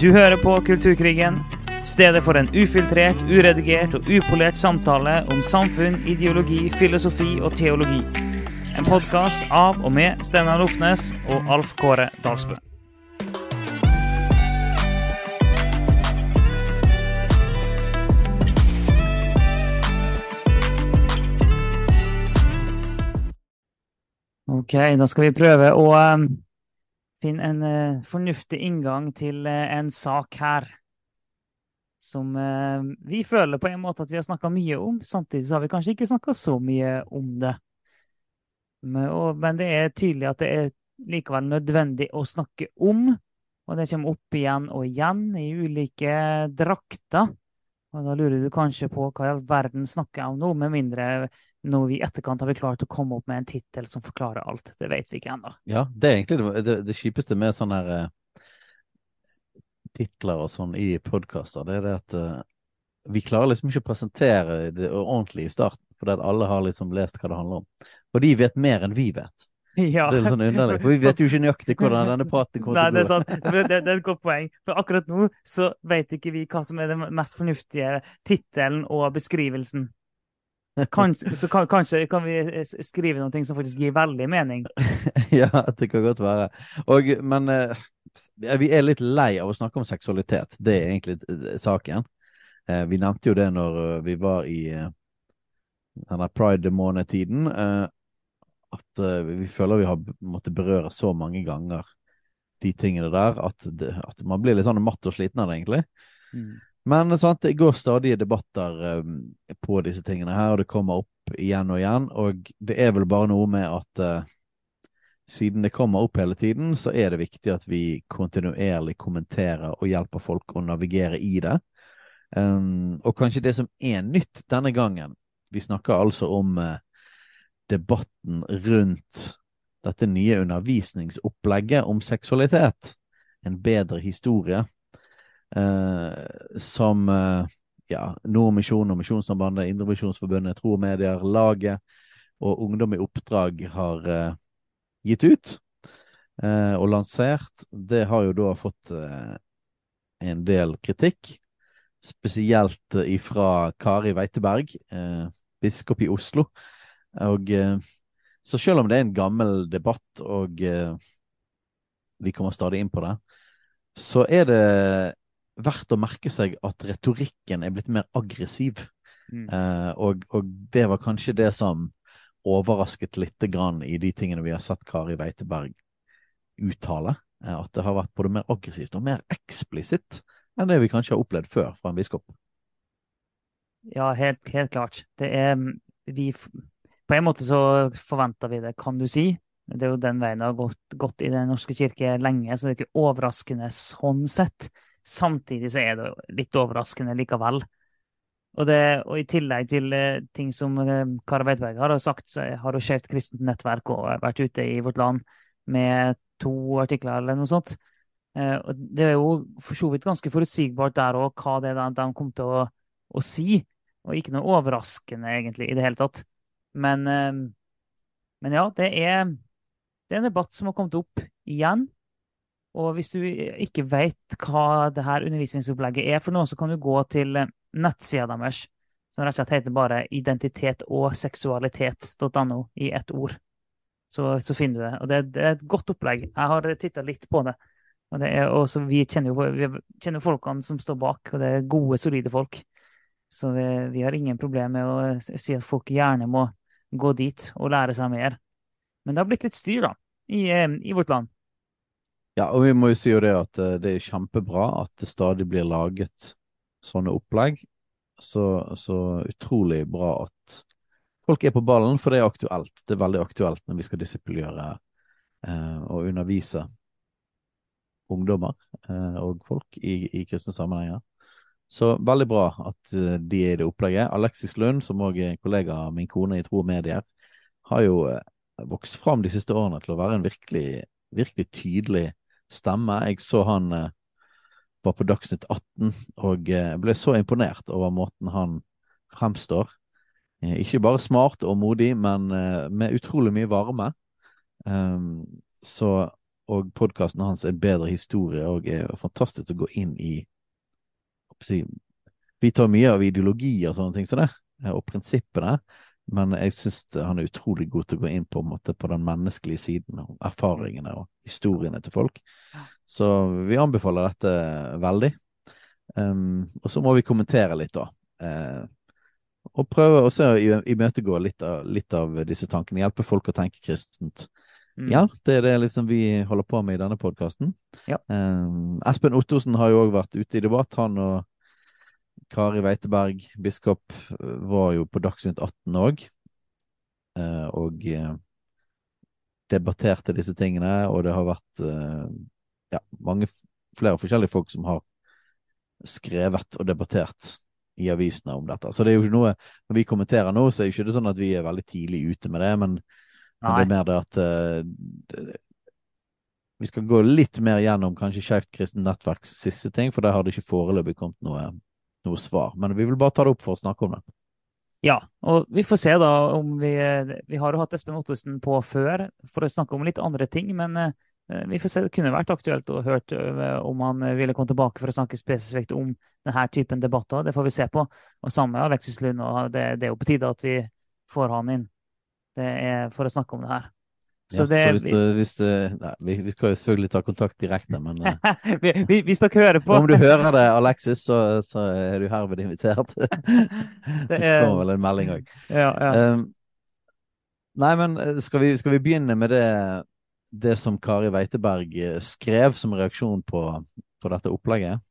Du hører på Kulturkrigen, stedet for en ufiltrert, uredigert og upolert samtale om samfunn, ideologi, filosofi og teologi. En podkast av og med Steinar Lofnes og Alf Kåre Dalsbø. Ok, da skal vi prøve å finne en uh, fornuftig inngang til uh, en sak her. Som uh, vi føler på en måte at vi har snakka mye om. Samtidig så har vi kanskje ikke snakka så mye om det. Men, og, men, det er tydelig at det er likevel nødvendig å snakke om. Og det kommer opp igjen og igjen i ulike drakter. Og da lurer du kanskje på hva i all verden snakker jeg om nå, med mindre når vi i etterkant har vi klart å komme opp med en tittel som forklarer alt. Det vet vi ikke ennå. Ja, det er egentlig det, det, det kjipeste med sånne her eh, titler og sånn i podkaster. Det er det at eh, vi klarer liksom ikke å presentere det ordentlig i starten, fordi at alle har liksom lest hva det handler om. Og de vet mer enn vi vet. Ja. Det er litt sånn underlig, for vi vet jo ikke nøyaktig hvordan denne praten kommer Nei, til å sant. Det, det, det er et godt poeng. For akkurat nå så vet ikke vi hva som er den mest fornuftige tittelen og beskrivelsen. Kanskje, så kan, kanskje kan vi skrive noe som faktisk gir veldig mening. ja, det kan godt være. Og, men uh, vi er litt lei av å snakke om seksualitet. Det er egentlig uh, saken. Uh, vi nevnte jo det når vi var i denne pride-månedtiden. at vi føler vi har måttet berøre så mange ganger de tingene der at, det, at man blir litt sånn matt og sliten av det, egentlig. Mm. Men sant, det går stadige debatter um, på disse tingene her, og det kommer opp igjen og igjen. Og det er vel bare noe med at uh, siden det kommer opp hele tiden, så er det viktig at vi kontinuerlig kommenterer og hjelper folk å navigere i det. Um, og kanskje det som er nytt denne gangen Vi snakker altså om uh, debatten rundt dette nye undervisningsopplegget om seksualitet. En bedre historie. Uh, som uh, ja, Nordmisjonen og Misjonssambandet, Indremisjonsforbundet, Tro og Medier, Laget og Ungdom i oppdrag har uh, gitt ut og lansert. Det har jo da fått en del kritikk, spesielt ifra Kari Weiteberg, biskop i Oslo. Og så selv om det er en gammel debatt, og vi kommer stadig inn på det, så er det verdt å merke seg at retorikken er blitt mer aggressiv. Mm. Eh, og, og, det var kanskje det som overrasket litt grann i de tingene vi har sett Kari Weiteberg uttale. Eh, at det har vært både mer aggressivt og mer eksplisitt enn det vi kanskje har opplevd før fra en biskop. Ja, helt, helt klart. Det er vi, På en måte så forventer vi det, kan du si. Det er jo den veien det har gått, gått i Den norske kirke lenge, så det er ikke overraskende sånn sett. Samtidig så er det litt overraskende likevel. Og, det, og i tillegg til uh, ting som Kara Kari Weidberg har sagt, så har jo Skeivt kristent nettverk og vært ute i vårt land med to artikler eller noe sånt. Uh, og det er jo for så vidt ganske forutsigbart der òg hva det er de, kommer til å, å, si. Og ikke noe overraskende egentlig i det hele tatt. Men, men ja, det er, det er en debatt som har kommet opp igjen. Og hvis du ikke vet hva det her undervisningsopplegget er for noe, så kan du gå til nettsida deres, som rett og slett heter bare identitet og seksualitet.no i ett ord. Så, så, finner du det. Og det, det, er et godt opplegg. Jeg har titta litt på det. Og det er også, vi kjenner jo vi kjenner folkene som står bak, og det er gode, solide folk. Så vi, vi har ingen problem med å si at folk gjerne må gå dit og lære seg mer. Men det har blitt litt styr, da, i, i vårt land. Ja, og vi må jo si jo det at det er kjempebra at det stadig blir laget sånne opplegg. Så, så, utrolig bra at folk er på ballen, for det er aktuelt. Det er veldig aktuelt når vi skal disipulere eh, og undervise ungdommer eh, og folk i, i kristne sammenhenger. Så veldig bra at uh, de er i det opplegget. Alexis Lund, som òg er kollega av min kone i Tro og Medier, har jo uh, vokst fram de siste årene til å være en virkelig, virkelig tydelig stemme. Jeg så han uh, var på Dagsnytt 18 og ble så imponert over måten han fremstår. Ikke bare smart og modig, men med utrolig mye varme. Um, så og podkasten hans er bedre historie og er fantastisk å gå inn i Vi tar mye av ideologi og sånne ting som det, og prinsippene, men jeg syns han er utrolig god til å gå inn på, måte, på den menneskelige siden, og erfaringene og historiene til folk. Så vi anbefaler dette veldig. Um, og så må vi kommentere litt, da. Uh, og prøve å imøtegå litt, litt, av disse tankene. Hjelpe folk å tenke kristent. Mm. Ja, det er det liksom vi holder på med i denne podkasten. Ja. Um, Espen Ottosen har jo òg vært ute i debatt. Han og Kari Weiteberg, biskop, var jo på Dagsnytt 18 òg. Eh, og uh, debatterte disse tingene, og det har vært uh, ja, mange flere forskjellige folk som har skrevet og debattert i avisene om dette. Så det er jo ikke noe Når vi kommenterer nå, så er det ikke sånn at vi er veldig tidlig ute med det, men, men det er mer det at uh, vi skal gå litt mer gjennom kanskje Skeivt kristent nettverks siste ting, for der har det ikke foreløpig kommet noe, noe, svar. Men vi vil bare ta det opp for å snakke om det. Ja, og vi får se da om vi Vi har jo hatt Espen Ottesen på før for å snakke om litt andre ting, men Eh, vi får se, Det kunne vært aktuelt å høre eh, om han ville komme tilbake for å snakke spesifikt om denne typen debatter. Det får vi se på. Og Samme Alexis Lund. og det, det, er jo på tide at vi får han inn for å snakke om det her. Så, ja, det, så hvis, du, hvis du, nei, vi, vi, skal jo selvfølgelig ta kontakt direkte, men Hvis dere hører på Om du hører det, Alexis, så, så er du herved invitert. det, er, kommer vel en melding òg. Ja, ja. um, nei, men skal vi, skal vi begynne med det det som Kari Weiteberg eh, skrev som reaksjon på, på dette opplegget.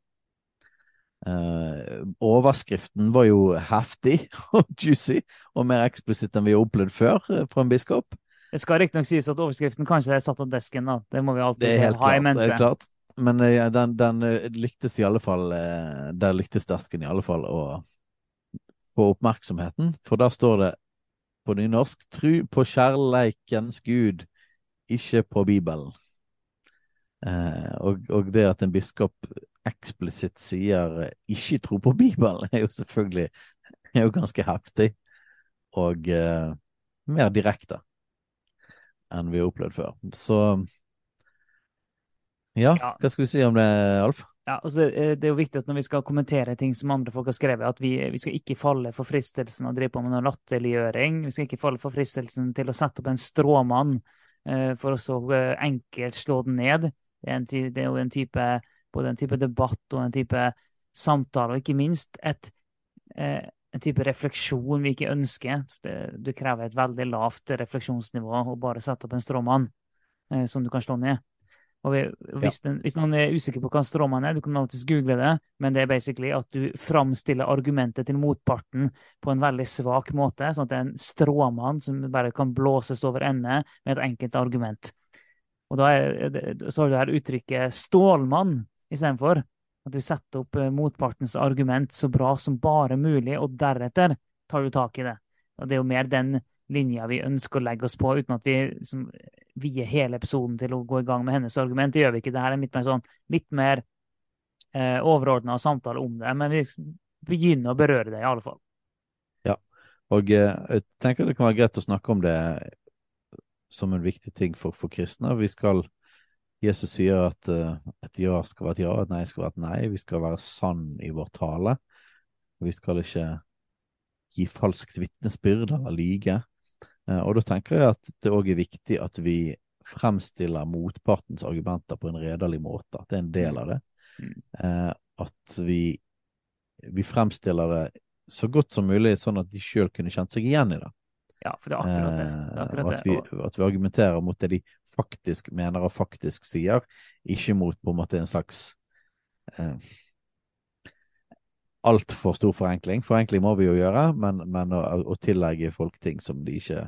Uh, overskriften var jo heftig og juicy, og mer eksplisitt enn vi har opplevd før fra en biskop. Det skal riktignok sies at overskriften kanskje er satt av desken, da. Det må vi alltid ha i mente. Det er klart. Men ja, den, den lyktes i alle fall Der lyktes desken i alle fall å få oppmerksomheten, for der står det på nynorsk 'Tru på kjærleikens Gud' ikke på Bibelen. Eh, og, og, det at en biskop eksplisitt sier eh, 'ikke tro på Bibelen', er jo selvfølgelig er jo ganske heftig. Og eh, mer direkte enn vi har opplevd før. Så ja, hva skal vi si om det, Alf? Ja, altså, det er jo viktig at når vi skal kommentere ting som andre folk har skrevet, at vi, vi skal ikke falle for fristelsen å drive på med noe latterliggjøring. Vi skal ikke falle for fristelsen til å sette opp en stråmann Eh, for å så eh, enkelt slå den ned. Det er, en, det er jo en type, både en type debatt og en type samtale, og ikke minst et, eh, en type refleksjon vi ikke ønsker. Det, du krever et veldig lavt refleksjonsnivå å bare sette opp en stråmann som du kan slå ned. Og hvis, den, hvis, noen er usikker på hva stråmann er, du kan alltids google det, men det er basically at du framstiller argumentet til motparten på en veldig svak måte, sånn at det er en stråmann som bare kan blåses over ende med et enkelt argument. Og da er, så har du her uttrykket 'stålmann' istedenfor. At du setter opp eh, motpartens argument så bra som bare mulig, og deretter tar du tak i det. Og det er jo mer den linja vi ønsker å legge oss på, uten at vi liksom, vier hele episoden til å gå i gang med hennes argument. Det gjør vi ikke. Det her er litt mer, sånn, litt mer eh, overordna samtale om det. Men vi begynner å berøre det, i alle fall. Ja, og eh, jeg tenker det kan være greit å snakke om det som en viktig ting for, for kristne. Vi skal Jesus sier at uh, et ja skal være et ja, et nei skal være et nei. Vi skal være sann i vår tale. Vi skal ikke gi falskt vitnesbyrd eller lyge. Eh, og da tenker jeg at det òg er viktig at vi fremstiller motpartens argumenter på en redelig måte. At det er en del av det. Mm. Eh, at vi, vi fremstiller det så godt som mulig, sånn at de sjøl kunne kjent seg igjen i det. Ja, for det er akkurat det. det, er akkurat at, vi, at, vi, argumenterer mot det de faktisk mener og faktisk sier, ikke mot på en måte en slags eh, altfor stor forenkling. Forenkling må vi jo gjøre, men, men å, å, tillegge folk ting som de ikke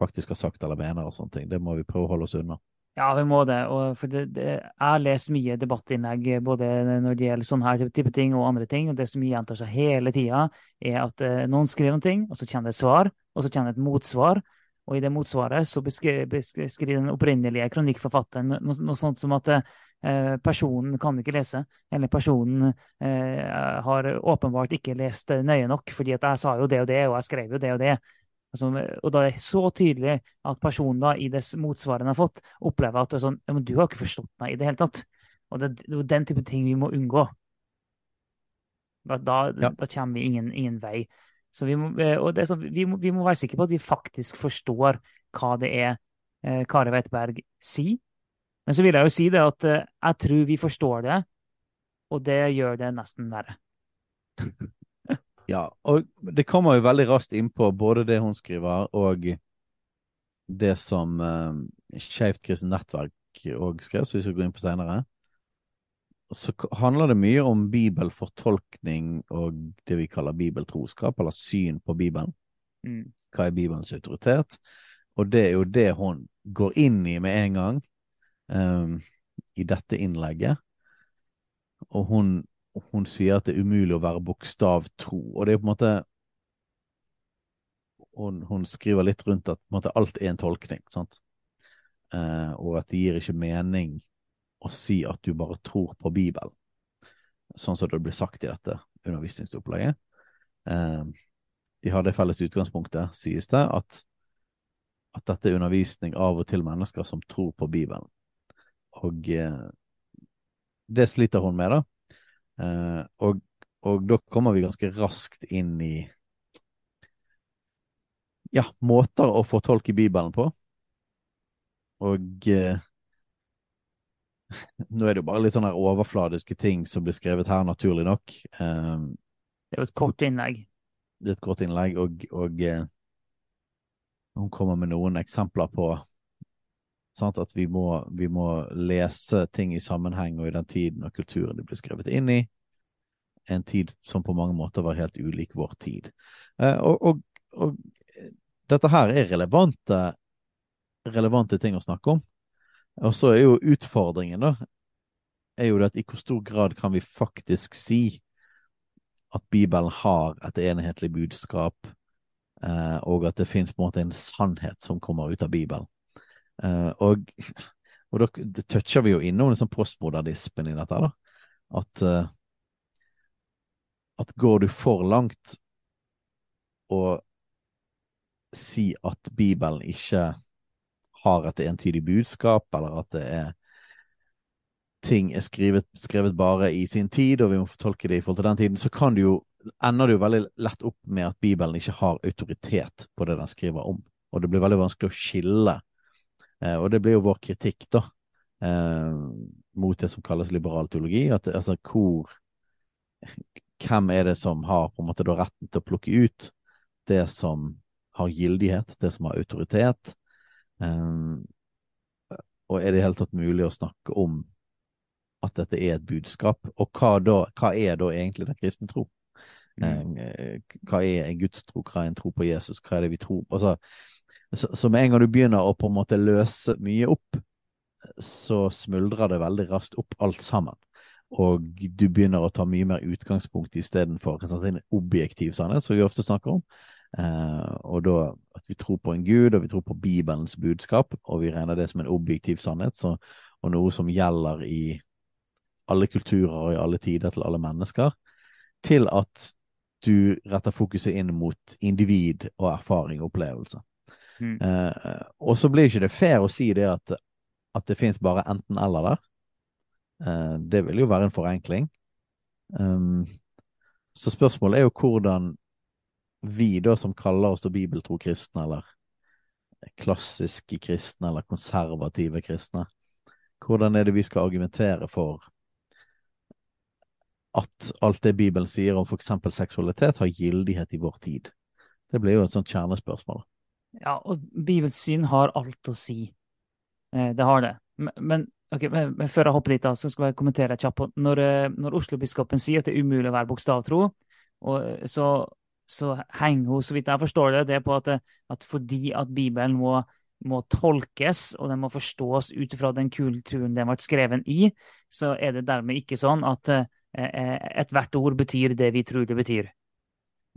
faktisk har sagt eller mener og sånne ting. Det må vi prøve å holde oss unna. Ja, vi må det. Det, det, jeg har lest mye debattinnlegg både når det gjelder sånne her type ting og andre ting. og Det som gjentar seg hele tida, er at eh, noen skriver en ting, og så kommer det et svar, og så kommer det et motsvar. Og i det motsvaret så beskriver, den opprinnelige kronikkforfatteren noe, noe sånt som at eh, personen kan ikke lese, eller personen eh, har åpenbart ikke lest nøye nok, fordi at jeg sa jo det og det, og jeg skrev jo det og det. Altså, og da er det så tydelig at personen da, i det motsvaret han har fått, opplever at det sånn, du har ikke forstått meg i det hele tatt. Og det, det er den type ting vi må unngå. Da, da, ja. da kommer vi ingen, ingen vei. Vi må, eh, så, vi, må, vi må, være sikre på at vi faktisk forstår hva det er eh, Kari Weitberg sier. Men så vil jeg jo si det at eh, jeg tror vi forstår det, og det gjør det nesten verre. ja, og det kommer jo veldig raskt innpå både det hun skriver, og det som eh, Skeivt kristent nettverk òg skrev, så vi skal gå inn på senere. Så handler det mye om bibelfortolkning og det vi kaller bibeltroskap, eller syn på Bibelen. Mm. Hva er Bibelens autoritet? Og det er jo det hun går inn i med en gang um, i dette innlegget. Og hun, hun, sier at det er umulig å være bokstavtro. Og det er på en måte hun, hun skriver litt rundt at måte, alt er en tolkning. sant? Uh, og at det gir ikke mening å si at du bare tror på Bibelen, sånn som det blir sagt i dette undervisningsopplegget. De har det felles utgangspunktet, sies det, at, at dette er undervisning av og til mennesker som tror på Bibelen. Og eh, det sliter hun med, da. Eh, og, og, da kommer vi ganske raskt inn i ja, måter å fortolke Bibelen på. Og eh, nå er det jo bare litt sånne overfladiske ting som blir skrevet her, naturlig nok. Eh, det er jo et kort innlegg. Det er et kort innlegg, og, og eh, hun kommer med noen eksempler på Sant? At vi må, vi må, lese ting i sammenheng og i den tiden og kulturen de blir skrevet inn i. En tid som på mange måter var helt ulik vår tid. Eh, og, og, og, dette her er relevante, relevante ting å snakke om. Og så er jo utfordringen, da, er jo det at i hvor stor grad kan vi faktisk si at Bibelen har et enhetlig budskap, eh, og at det finnes på en måte en sannhet som kommer ut av Bibelen. Eh, og, og da toucher vi jo innom liksom postmodernismen i dette. da, At, eh, at går du for langt og si at Bibelen ikke har et entydig budskap, eller at det er ting er skrevet, skrevet, bare i sin tid, og vi må fortolke det i forhold til den tiden, så kan du jo, ender det jo veldig lett opp med at Bibelen ikke har autoritet på det den skriver om. Og det blir veldig vanskelig å skille Eh, og det blir jo vår kritikk, da, eh, mot det som kalles liberal teologi. At altså hvor Hvem er det som har på en måte da retten til å plukke ut det som har gyldighet, det som har autoritet? Um, og er det i hele tatt mulig å snakke om at dette er et budskap? Og hva, da, hva er da egentlig den kristne tro? Mm. Um, hva er en gudstro? Hva er en tro på Jesus? Hva er det vi tror på? Altså, så, med en gang du begynner å på en måte løse mye opp, så smuldrer det veldig raskt opp alt sammen. Og du begynner å ta mye mer utgangspunkt istedenfor en objektiv sannhet, som vi ofte snakker om. Eh, og da at vi tror på en gud, og vi tror på Bibelens budskap, og vi regner det som en objektiv sannhet, så, og noe som gjelder i alle kulturer og i alle tider til alle mennesker, til at du retter fokuset inn mot individ og erfaring og opplevelse. Mm. Uh, og så blir ikke det fair å si det at, at det fins bare enten-eller der. Uh, det vil jo være en forenkling. Um, så spørsmålet er jo hvordan vi da som kaller oss bibeltro kristne, eller klassiske kristne, eller konservative kristne, hvordan er det vi skal argumentere for at alt det Bibelen sier om f.eks. seksualitet, har gyldighet i vår tid? Det blir jo et sånt kjernespørsmål. Ja, og bibelsyn har alt å si. Eh, det har det. Men, okay, men, før jeg hopper dit, da, så skal jeg kommentere kjapt. Når, eh, når Oslo-biskopen sier at det er umulig å være bokstavtro, og eh, så, så henger hun, så vidt jeg forstår det, det på at, at fordi at Bibelen må, må tolkes, og den må forstås ut fra den kulturen den ble skrevet i, så er det dermed ikke sånn at eh, ethvert ord betyr det vi tror det betyr.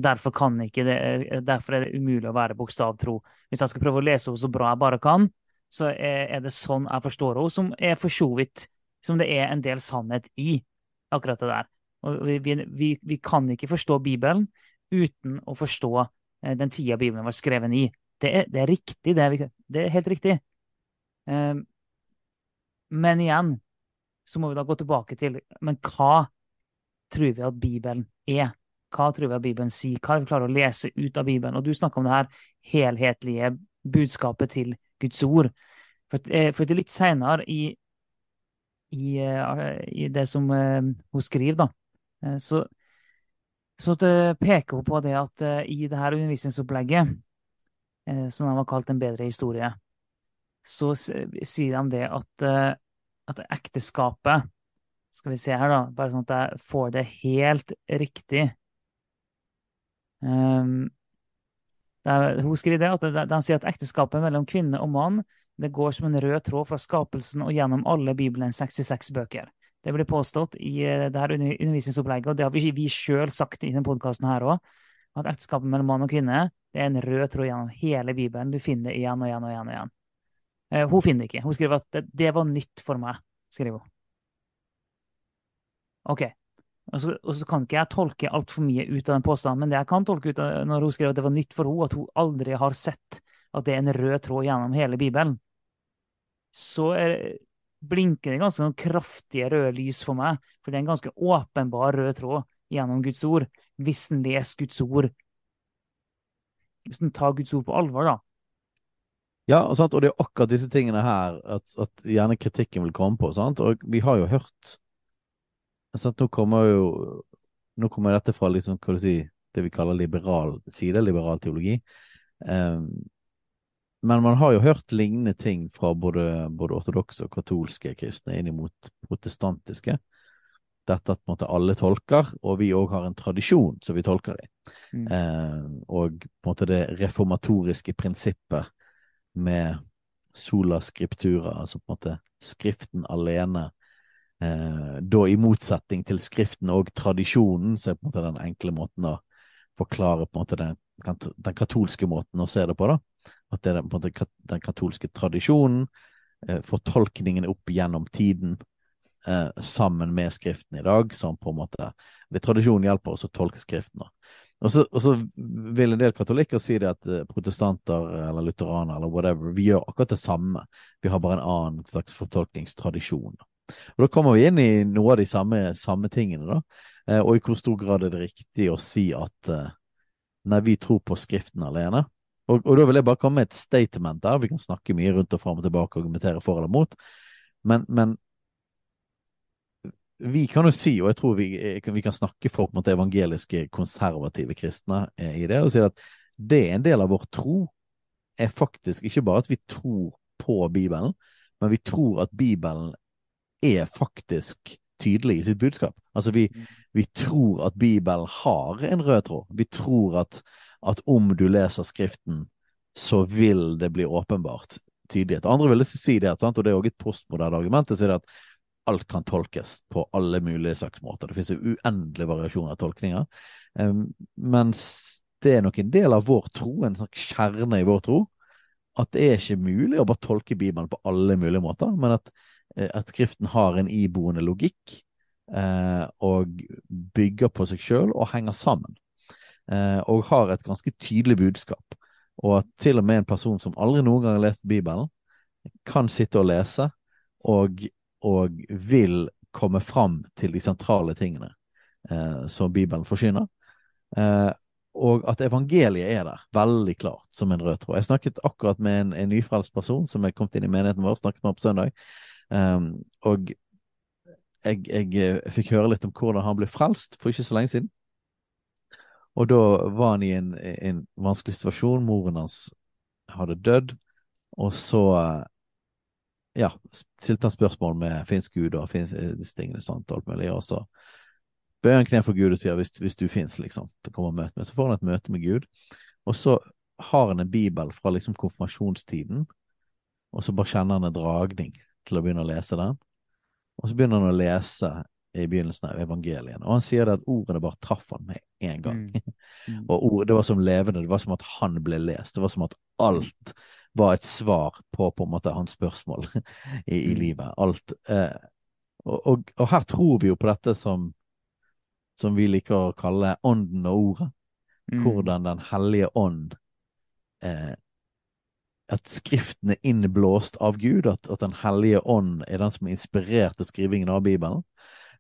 Derfor, det, eh, derfor, er det umulig å være bokstavtro. Hvis jeg skal prøve å lese henne så bra jeg bare kan, så er, det sånn jeg forstår henne, som er for så vidt som det er en del sannhet i akkurat det der. Vi, vi, vi kan ikke forstå Bibelen uten å forstå eh, den tida Bibelen var skrevet i. Det er, det er riktig. Det er, det er, helt riktig. Eh, men igjen så må vi da gå tilbake til Men hva tror vi at Bibelen er? Hva tror vi at Bibelen sier? Hva er vi klarer å lese ut av Bibelen? Og du snakker om det her helhetlige budskapet til Guds ord. For, eh, for det litt seinere i, i, eh, i, det som hun skriver, da, så, så peker hun på det at uh, i det her undervisningsopplegget, uh, som de har kalt En bedre historie, så sier de det at, at ekteskapet Skal vi se her, da, bare sånn at jeg får det helt riktig. Um, hun skriver det, at de, de sier at ekteskapet mellom kvinne og mann det går som en rød tråd fra skapelsen og gjennom alle Bibelens 66 bøker. Det blir påstått i eh, det her undervisningsopplegget, og det har vi, vi sjøl sagt i denne podkasten her òg, at ekteskapet mellom mann og kvinne det er en rød tråd gjennom hele Bibelen. Du finner det igjen og igjen og igjen. og igjen. Eh, hun finner det ikke. Hun skriver at det, det var nytt for meg. skriver hun. OK, og så, og så, kan ikke jeg tolke altfor mye ut av den påstanden, men det jeg kan tolke ut av når hun skrev at det var nytt for henne, at hun aldri har sett at det er en rød tråd gjennom hele Bibelen, så er, blinker det ganske sånn kraftige røde lys for meg. For det er en ganske åpenbar rød tråd gjennom Guds ord, hvis en leser Guds ord. Hvis en tar Guds ord på alvor, da. Ja, og, og det er akkurat disse tingene her at, at gjerne kritikken vil komme på. Sant? Og vi har jo hørt sant, nå kommer jo nå kommer dette fra liksom, hva du si, det vi kaller liberal side, liberal teologi. Um, men man har jo hørt lignende ting fra både, både ortodokse og katolske kristne inn mot protestantiske. Dette at måte, alle tolker, og vi òg har en tradisjon som vi tolker i. Mm. Eh, og måte det reformatoriske prinsippet med sola scriptura, altså på en måte skriften alene, Eh, da i motsetning til Skriften og tradisjonen, så er på en måte den enkle måten å forklare på en måte den, den katolske måten å se det på. da. At det er måte den katolske tradisjonen, eh, fortolkningen opp gjennom tiden, eh, sammen med Skriften i dag, som på en måte det Tradisjonen hjelper oss å tolke Skriften. Og så, og så, vil en del katolikker si det at eh, protestanter eller lutheraner eller whatever, vi gjør akkurat det samme. Vi har bare en annen slags fortolkningstradisjon. Og Da kommer vi inn i noe av de samme, samme tingene, da. Og i hvor stor grad er det riktig å si at nei, vi tror på Skriften alene. Og, og, da vil jeg bare komme med et statement der. Vi kan snakke mye rundt og fram og tilbake og argumentere for eller mot. Men, men vi kan jo si, og jeg tror vi, vi kan snakke for på en måte evangeliske, konservative kristne eh, i det, og si at det er en del av vår tro. er faktisk ikke bare at vi tror på Bibelen, men vi tror at Bibelen er faktisk tydelig i sitt budskap. Altså, vi, mm. vi tror at Bibelen har en rød tråd. Vi tror at, at, om du leser Skriften, så vil det bli åpenbart tydelighet. Andre vil si det, sant? og det er òg et postmoderne argument. Det sier at alt kan tolkes på alle mulige slags måter. Det finnes jo uendelig variasjon av tolkninger. Um, mens det er nok en del av vår tro, en sånn kjerne i vår tro, at det er ikke mulig å bare tolke Bibelen på alle mulige måter, men at Eh, at Skriften har en iboende logikk eh, og bygger på seg sjøl og henger sammen. Eh, og har et ganske tydelig budskap. Og at til og med en person som aldri noen gang har lest Bibelen, kan sitte og lese og, og vil komme fram til de sentrale tingene eh, som Bibelen forsyner. Eh, og at evangeliet er der, veldig klart, som en rød tråd. Jeg snakket akkurat med en, en nyfrelst person som er kommet inn i menigheten vår, snakket med på søndag, Eh, og jeg, jeg, jeg, fikk høre litt om hvordan han ble frelst for ikke så lenge siden. Og da var han i en, en vanskelig situasjon. Moren hans hadde dødd. Og så ja, stilte han spørsmål med fins Gud og fins disse tingene. sånt, alt mulig, og så bøyer han kne for Gud og sier hvis, hvis du fins, liksom. Med. Så får han et møte med Gud. Og så har han en bibel fra liksom konfirmasjonstiden, og så bare kjenner han en dragning til å begynne å lese den. Og så begynner han å lese i begynnelsen av evangelien, og han sier at ordene bare traff han med en gang. Mm. Mm. og ord, det var som levende, det var som at han ble lest. Det var som at alt var et svar på på en måte hans spørsmål i, i mm. livet. Alt. Eh, og, og, og, her tror vi jo på dette som, som vi liker å kalle ånden og ordet. Mm. hvordan Den hellige ånd eh, At Skriften er innblåst av Gud, at, at Den hellige ånd er den som er inspirert til skrivingen av Bibelen.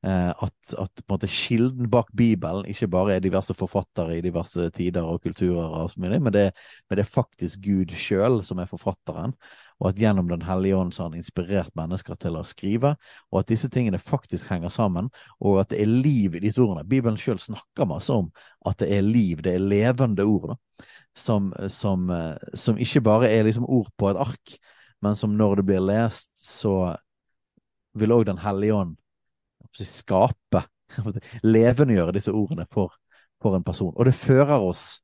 Eh, at, at kilden bak Bibelen ikke bare er diverse forfattere i diverse tider og kulturer, og mye, men, det, men det er faktisk Gud sjøl som er forfatteren. Og at gjennom Den hellige ånd så har han inspirert mennesker til å skrive. Og at disse tingene faktisk henger sammen, og at det er liv i disse ordene. Bibelen sjøl snakker masse om at det er liv, det er levende ord. Da, som, som, eh, som ikke bare er liksom ord på et ark, men som når det blir lest, så vil òg Den hellige ånd skape, levendegjøre disse ordene for, for, en person. Og det fører oss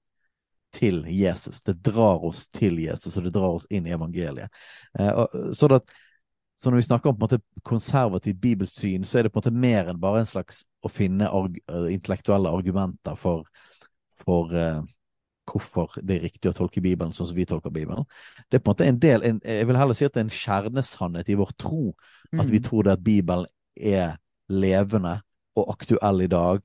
til Jesus. Det drar oss til Jesus, og det drar oss inn i evangeliet. Eh, så, det, så, når vi snakker om konservativt bibelsyn, så er det på en måte mer enn bare en slags å finne arg intellektuelle argumenter for, for eh, hvorfor det er riktig å tolke Bibelen sånn som vi tolker Bibelen. Det er på en måte en del, en, Jeg vil heller si at det er en kjernesannhet i vår tro. At vi mm. tror det at Bibelen er levende og aktuell i dag,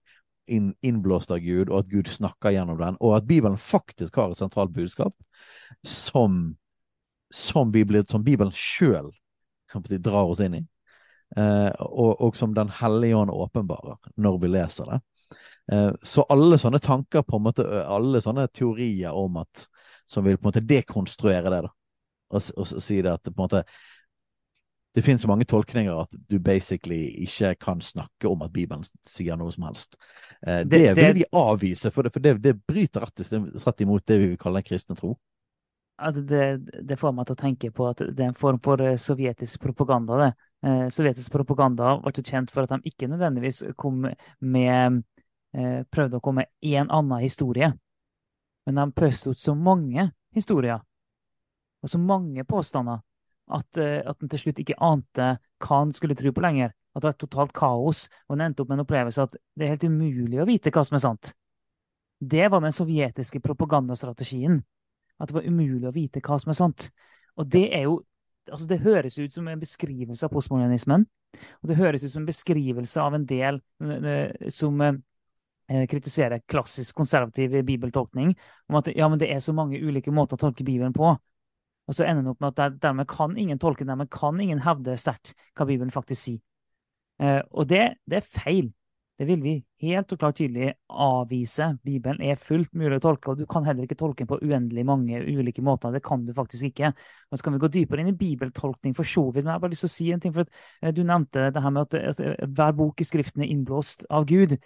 inn, innblåst av Gud, og at Gud snakker gjennom den, og at Bibelen faktisk har et sentralt budskap som, som, Bibelen, som Bibelen sjøl drar oss inn i, eh, og, og, som Den hellige ånd åpenbarer når vi leser det. Eh, så alle sånne tanker, på en måte, alle sånne teorier om at som vil på en måte dekonstruere det, da, og, og, og si det at på en måte det finnes så mange tolkninger at du basically ikke kan snakke om at Bibelen sier noe som helst. Eh, det, det, vil vi avvise, for det, for det, det bryter rett og slett imot det vi vil kalle en kristen tro. Det, det, får meg til å tenke på at det er en form for eh, sovjetisk propaganda. det. Eh, sovjetisk propaganda ble kjent for at de ikke nødvendigvis kom med, eh, prøvde å komme med én annen historie, men de pøste ut så mange historier og så mange påstander at, uh, at han til slutt ikke ante hva han skulle tro på lenger. At det var totalt kaos. Og han endte opp med en opplevelse at det er helt umulig å vite hva som er sant. Det var den sovjetiske propagandastrategien. At det var umulig å vite hva som er sant. Og det er jo altså Det høres ut som en beskrivelse av postmodernismen. Og det høres ut som en beskrivelse av en del som uh, kritiserer klassisk konservativ bibeltolkning. Om at ja, men det er så mange ulike måter å tolke Bibelen på. Og så ender det opp med at dermed kan ingen tolke, dermed kan ingen hevde sterkt hva Bibelen faktisk sier. Eh, og det, det, er feil. Det vil vi helt og klart tydelig avvise. Bibelen er fullt mulig å tolke, og du kan heller ikke tolke den på uendelig mange ulike måter. Det kan du faktisk ikke. Og så kan vi gå dypere inn i bibeltolkning for så vidt. Men jeg har bare lyst til å si en ting, for eh, du nevnte det her med at eh, hver bok i Skriften er innblåst av Gud.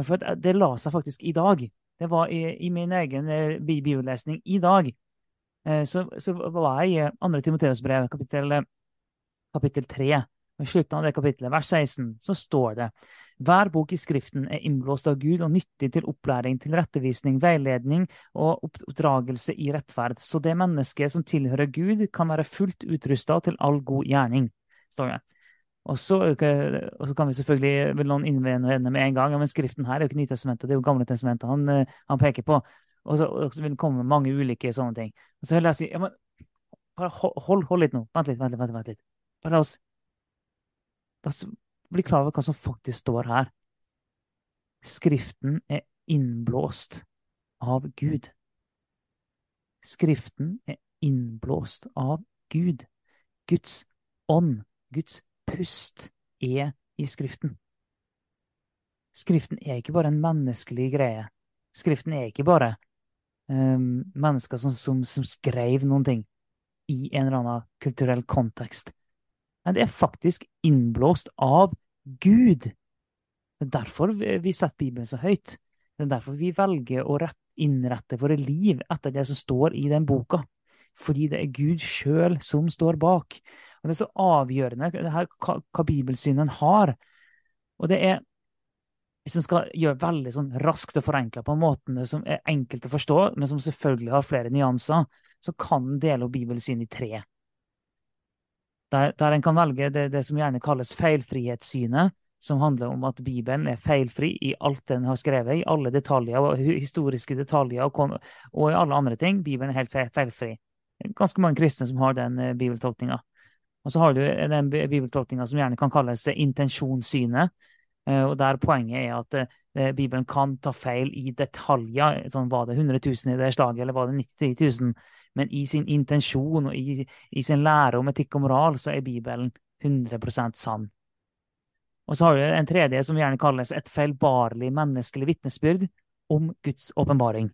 For det la seg faktisk i dag. Det var i, i min egen bibellesning i dag. Eh, så, så hva er i 2. Timoteus brev, kapittel, kapittel 3. I slutten av det kapittelet, vers 16, så står det hver bok i Skriften er innblåst av Gud og nyttig til opplæring, til rettevisning, veiledning og oppdragelse i rettferd, så det mennesket som tilhører Gud, kan være fullt utrusta til all god gjerning. står det. Og så, og så, kan vi selvfølgelig vil noen innvende med en gang ja, men Skriften her er jo ikke Nytestamentet, det er jo Gamle testamentet han, eh, han peker på. Og så, og så vil det komme mange ulike sånne ting. Og så vil jeg si ja, men, bare hold, hold, litt nå. Vent litt, vent litt. vent litt. Bare la oss, la oss bli klar over hva som faktisk står her. Skriften er innblåst av Gud. Skriften er innblåst av Gud. Guds ånd, Guds pust, er i Skriften. Skriften er ikke bare en menneskelig greie. Skriften er ikke bare um, mennesker som, som, som, skrev noen ting i en eller annen kulturell kontekst. Men det er faktisk innblåst av Gud. Det er derfor vi setter Bibelen så høyt. Det er derfor vi velger å innrette våre liv etter det som står i den boka. Fordi det er Gud sjøl som står bak. Og Det er så avgjørende her, hva, hva bibelsynet har. Og det er hvis en skal gjøre veldig sånn raskt og forenkla på en måte som er enkelt å forstå, men som selvfølgelig har flere nyanser, så kan en dele opp bibelsynet i tre. Der, der en kan velge det, det, som gjerne kalles feilfrihetssynet, som handler om at Bibelen er feilfri i alt den har skrevet, i alle detaljer, og historiske detaljer og, og i alle andre ting. Bibelen er helt feilfri. Ganske mange kristne som har den uh, bibeltolkninga. Og så har du den bibeltolkninga som gjerne kan kalles intensjonssynet, Eh, og der Poenget er at eh, Bibelen kan ta feil i detaljer. sånn Var det 100 000 i det slaget, eller var det 90 000? Men i sin intensjon og i, i sin lære om etikk og moral, så er Bibelen 100% sann. Og så har vi en tredje som gjerne kalles et feilbarlig menneskelig vitnesbyrd om Guds åpenbaring.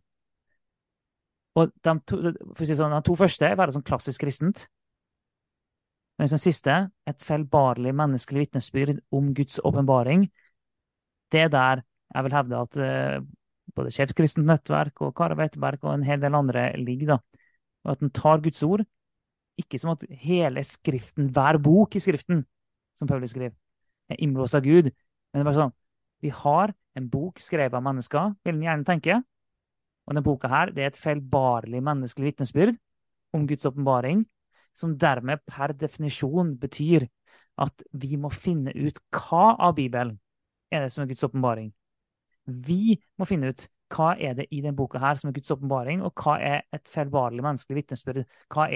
Og de to, si sånn, de to første er veldig sånn klassisk kristent. Mens den siste, et feilbarlig menneskelig vitnesbyrd om Guds åpenbaring, det er der jeg vil hevde at uh, både Skeivt kristent nettverk og Kara Weiteberg og en hel del andre ligger. da. Og at en tar Guds ord, ikke som at hele Skriften, hver bok i Skriften, som Paulus skriver, er innblåst av Gud. Men det er bare sånn vi har en bok skrevet av mennesker, vil en gjerne tenke. Og denne boka her, det er et feilbarlig menneskelig vitnesbyrd om Guds åpenbaring, som dermed per definisjon betyr at vi må finne ut hva av Bibelen er det som er Guds åpenbaring. Vi må finne ut hva er det i denne boka her som er Guds åpenbaring, og hva er et feilbarlig menneskelig vitnesbyrd. Hva,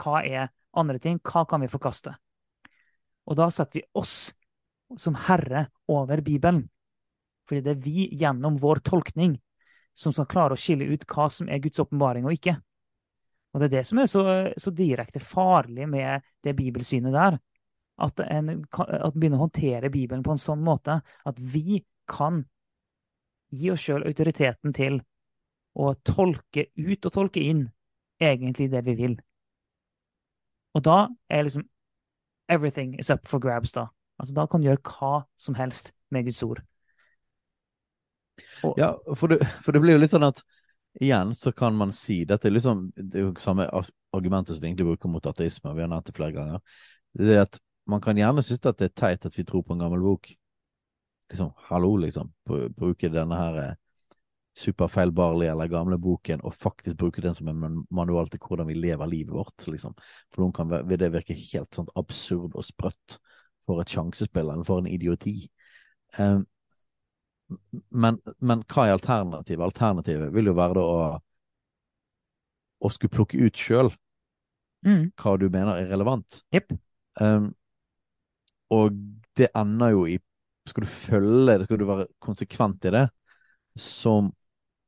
hva er, andre ting? Hva kan vi forkaste? Og da setter vi oss som herre over Bibelen. Fordi det er vi gjennom vår tolkning som skal klare å skille ut hva som er Guds åpenbaring og ikke. Og Det er det som er så, så direkte farlig med det bibelsynet der. At en at begynner å håndtere Bibelen på en sånn måte at vi kan gi oss sjøl autoriteten til å tolke ut og tolke inn egentlig det vi vil. Og da er liksom Everything is up for grabs, da. Altså, da kan du gjøre hva som helst med Guds ord. Og... Ja, for det, for det, blir jo litt sånn at igjen så kan man si Dette er liksom det er jo samme argumentet som vi egentlig bruker mot ateisme, vi har nevnt det flere ganger. Det er at man kan gjerne synes at det er teit at vi tror på en gammel bok. Liksom, hallo, liksom. Bruke denne her eh, superfeilbarlige eller gamle boken og faktisk bruke den som en manual til hvordan vi lever livet vårt. Liksom. For noen kan vil det virke helt sånn absurd og sprøtt for et sjansespill eller for en idioti. Um, men, men, hva er alternativet? Alternativet vil jo være å, å skulle plukke ut sjøl mm. hva du mener er relevant. Yep. Um, og det ender jo i Skal du følge det, skal du være konsekvent i det, så,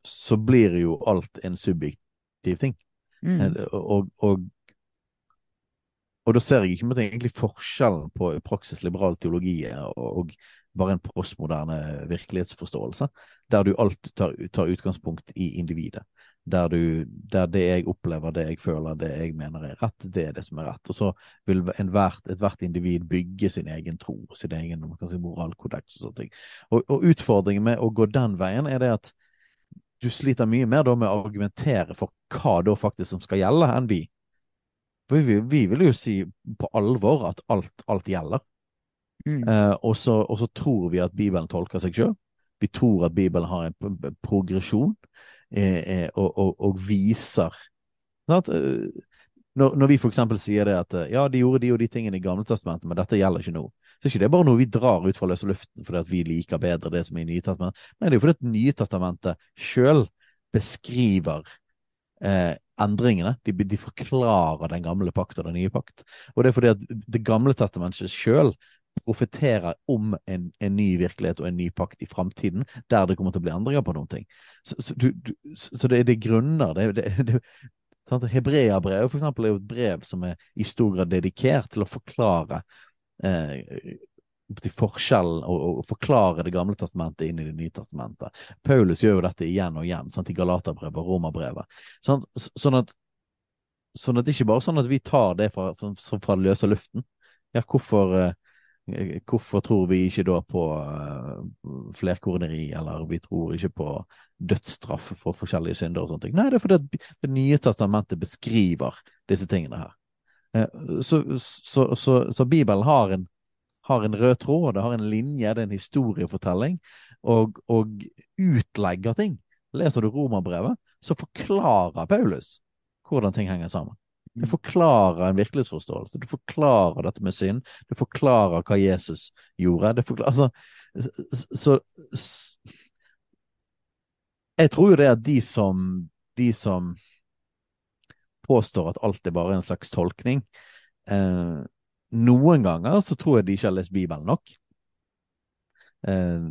så blir jo alt en subjektiv ting. Mm. Eh, og, og, og, da ser jeg ikke egentlig forskjellen på praksis liberal teologi og, og bare en postmoderne virkelighetsforståelse, der du alltid tar, tar utgangspunkt i individet. Der, du, der, det jeg opplever, det jeg føler, det jeg mener er rett, det er det som er rett. Og så vil ethvert individ bygge sin egen tro, sin egen si, moralkodeks og sånne ting. Og, og, utfordringen med å gå den veien er det at du sliter mye mer da med å argumentere for hva da faktisk som skal gjelde, enn vi. For vi, vi vil jo si på alvor at alt, alt gjelder. Mm. Eh, og, så, tror vi at Bibelen tolker seg sjøl. Vi tror at Bibelen har en progresjon eh, eh, og, og, og, viser at, uh, når, når, vi f.eks. sier det at ja, de gjorde de og de tingene i Gamle testamentet, men dette gjelder ikke nå, så er ikke det bare noe vi drar ut fra løse luften fordi at vi liker bedre det som er i Nye testamentet. Nei, det er jo fordi at Nye testamentet sjøl beskriver eh, endringene. De, de, forklarer den gamle pakt og den nye pakt. Og det er fordi at Det gamle testamentet sjøl profeterer om en, en, ny virkelighet og en ny pakt i framtiden, der det kommer til å bli endringer på noen ting. Så, så, du, du, så det, det, er grunner. det, det, det Hebreabrevet for eksempel, er jo et brev som er i stor grad dedikert til å forklare eh, til forskjellen og, og, forklare Det gamle testamentet inn i Det nye testamentet. Paulus gjør jo dette igjen og igjen, sant, i Galaterbrevet og Romerbrevet. Sånn, sånn, at, sånn at det ikke bare sånn at vi tar det fra, fra, fra løse luften. Ja, hvorfor eh, Hvorfor tror vi ikke da på uh, flerkorneri, eller vi tror ikke på dødsstraff for forskjellige synder og sånne ting? Nei, det er fordi Det nye testamentet beskriver disse tingene her. Uh, så, så, så, så, Bibelen har en, har en, rød tråd, det har en linje, det er en historiefortelling, og, og utlegger ting. Leser du romerbrevet, så forklarer Paulus hvordan ting henger sammen. Det forklarer en virkelighetsforståelse. Det forklarer dette med synd. Det forklarer hva Jesus gjorde. Forklarer, altså, så, så, Jeg tror jo det at de som, de som påstår at alt er bare en slags tolkning eh, Noen ganger så tror jeg de ikke har lest Bibelen nok. Eh,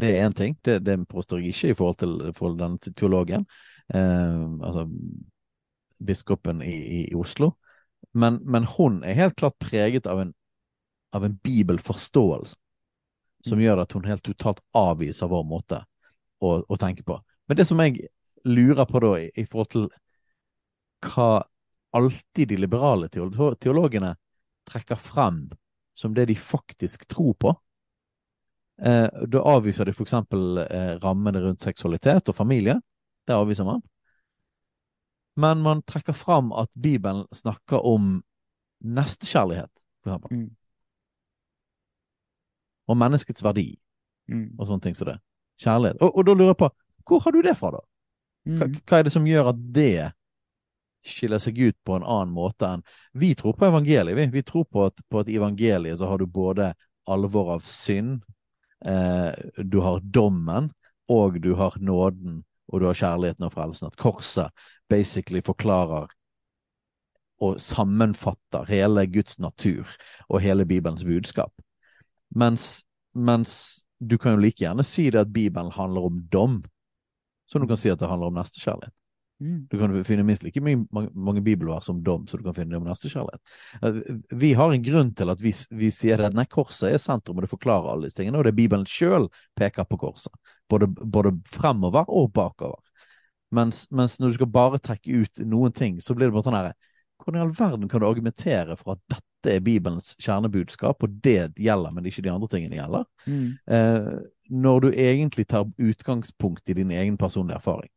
det er én ting. Det, det påstår jeg ikke i forhold til, til den teologen, eh, altså biskopen i, i, i Oslo. Men, men, hun er helt klart preget av en, av en bibelforståelse som mm. gjør at hun helt totalt avviser vår måte å, å tenke på. Men det som jeg lurer på da, i, i forhold til hva alltid de liberale teologene trekker frem som det de faktisk tror på, Eh, da avviser de f.eks. Eh, rammene rundt seksualitet og familie. Det avviser man. Men man trekker fram at Bibelen snakker om nestekjærlighet, f.eks. Mm. Og menneskets verdi, mm. og sånne ting som det. Kjærlighet. Og, og, da lurer jeg på, hvor har du det fra, da? Hva, mm. hva er det som gjør at det skiller seg ut på en annen måte enn Vi tror på evangeliet, vi. Vi tror på at, på et i evangeliet så har du både alvor av synd, eh, du har dommen, og du har nåden, og du har kjærligheten og frelsen. At korset basically forklarer og sammenfatter hele Guds natur og hele Bibelens budskap. Mens, mens du kan jo like gjerne si det at Bibelen handler om dom, som du kan si at det handler om nestekjærlighet. Mm. Du kan finne minst like mange, mange bibelord som dom som du kan finne om nestekjærlighet. Vi har en grunn til at vi, vi sier at nei, korset er sentrum, og det forklarer alle disse tingene. Og det er Bibelen sjøl peker på korset. Både, både, fremover og bakover. Mens, mens, når du skal bare trekke ut noen ting, så blir det bare sånn herre Hvordan i all verden kan du argumentere for at dette er Bibelens kjernebudskap, og det gjelder, men ikke de andre tingene gjelder? Mm. Eh, når du egentlig tar utgangspunkt i din egen personlige erfaring.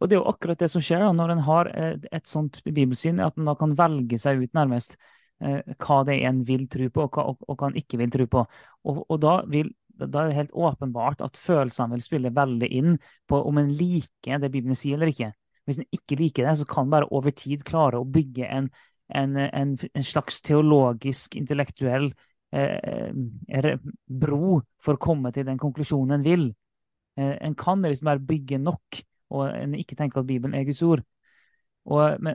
Og det er jo akkurat det som skjer da, når en har eh, et sånt bibelsyn, at en da kan velge seg ut nærmest eh, hva det er en vil tro på, og hva, og, og en ikke vil tro på. Og, og da, vil, da, er det helt åpenbart at følelsene vil spille veldig inn på om en liker det Bibelen sier eller ikke. Hvis en ikke liker det, så kan en bare over tid klare å bygge en, en, en, en slags teologisk, intellektuell eh, bro for å komme til den konklusjonen en vil. Eh, en kan det hvis en bare bygger nok og en ikke tenker at Bibelen er Guds ord. Og, men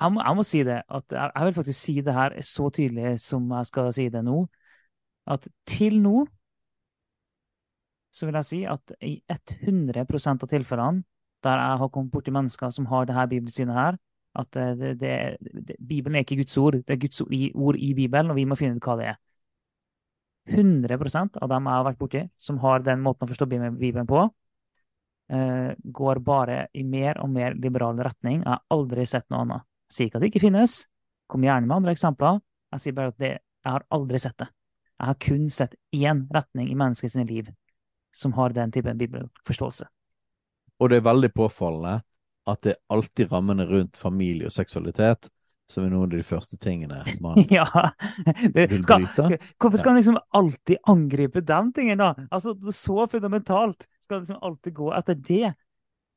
jeg må, jeg må, si det, at jeg, vil faktisk si det her så tydelig som jeg skal si det nå, at til nå så vil jeg si at i 100 av tilfellene der jeg har kommet borti mennesker som har det her bibelsynet her, at det, det, det, Bibelen er ikke Guds ord, det er Guds ord i Bibelen, og vi må finne ut hva det er. 100 av dem jeg har vært borti, som har den måten å forstå Bibelen på, går bare i mer og mer liberal retning. Jeg har aldri sett noe annet. Jeg sier ikke at det ikke finnes. Kom gjerne med andre eksempler. Jeg sier bare at det, jeg har aldri sett det. Jeg har kun sett én retning i menneskets liv som har den typen bibelforståelse. Og det er veldig påfallende at det alltid rammene rundt familie og seksualitet som er noen av de første tingene man ja, det, vil bryte. hvorfor skal man liksom alltid angripe den tingen, da? Altså, Så fundamentalt skal liksom alltid gå etter det.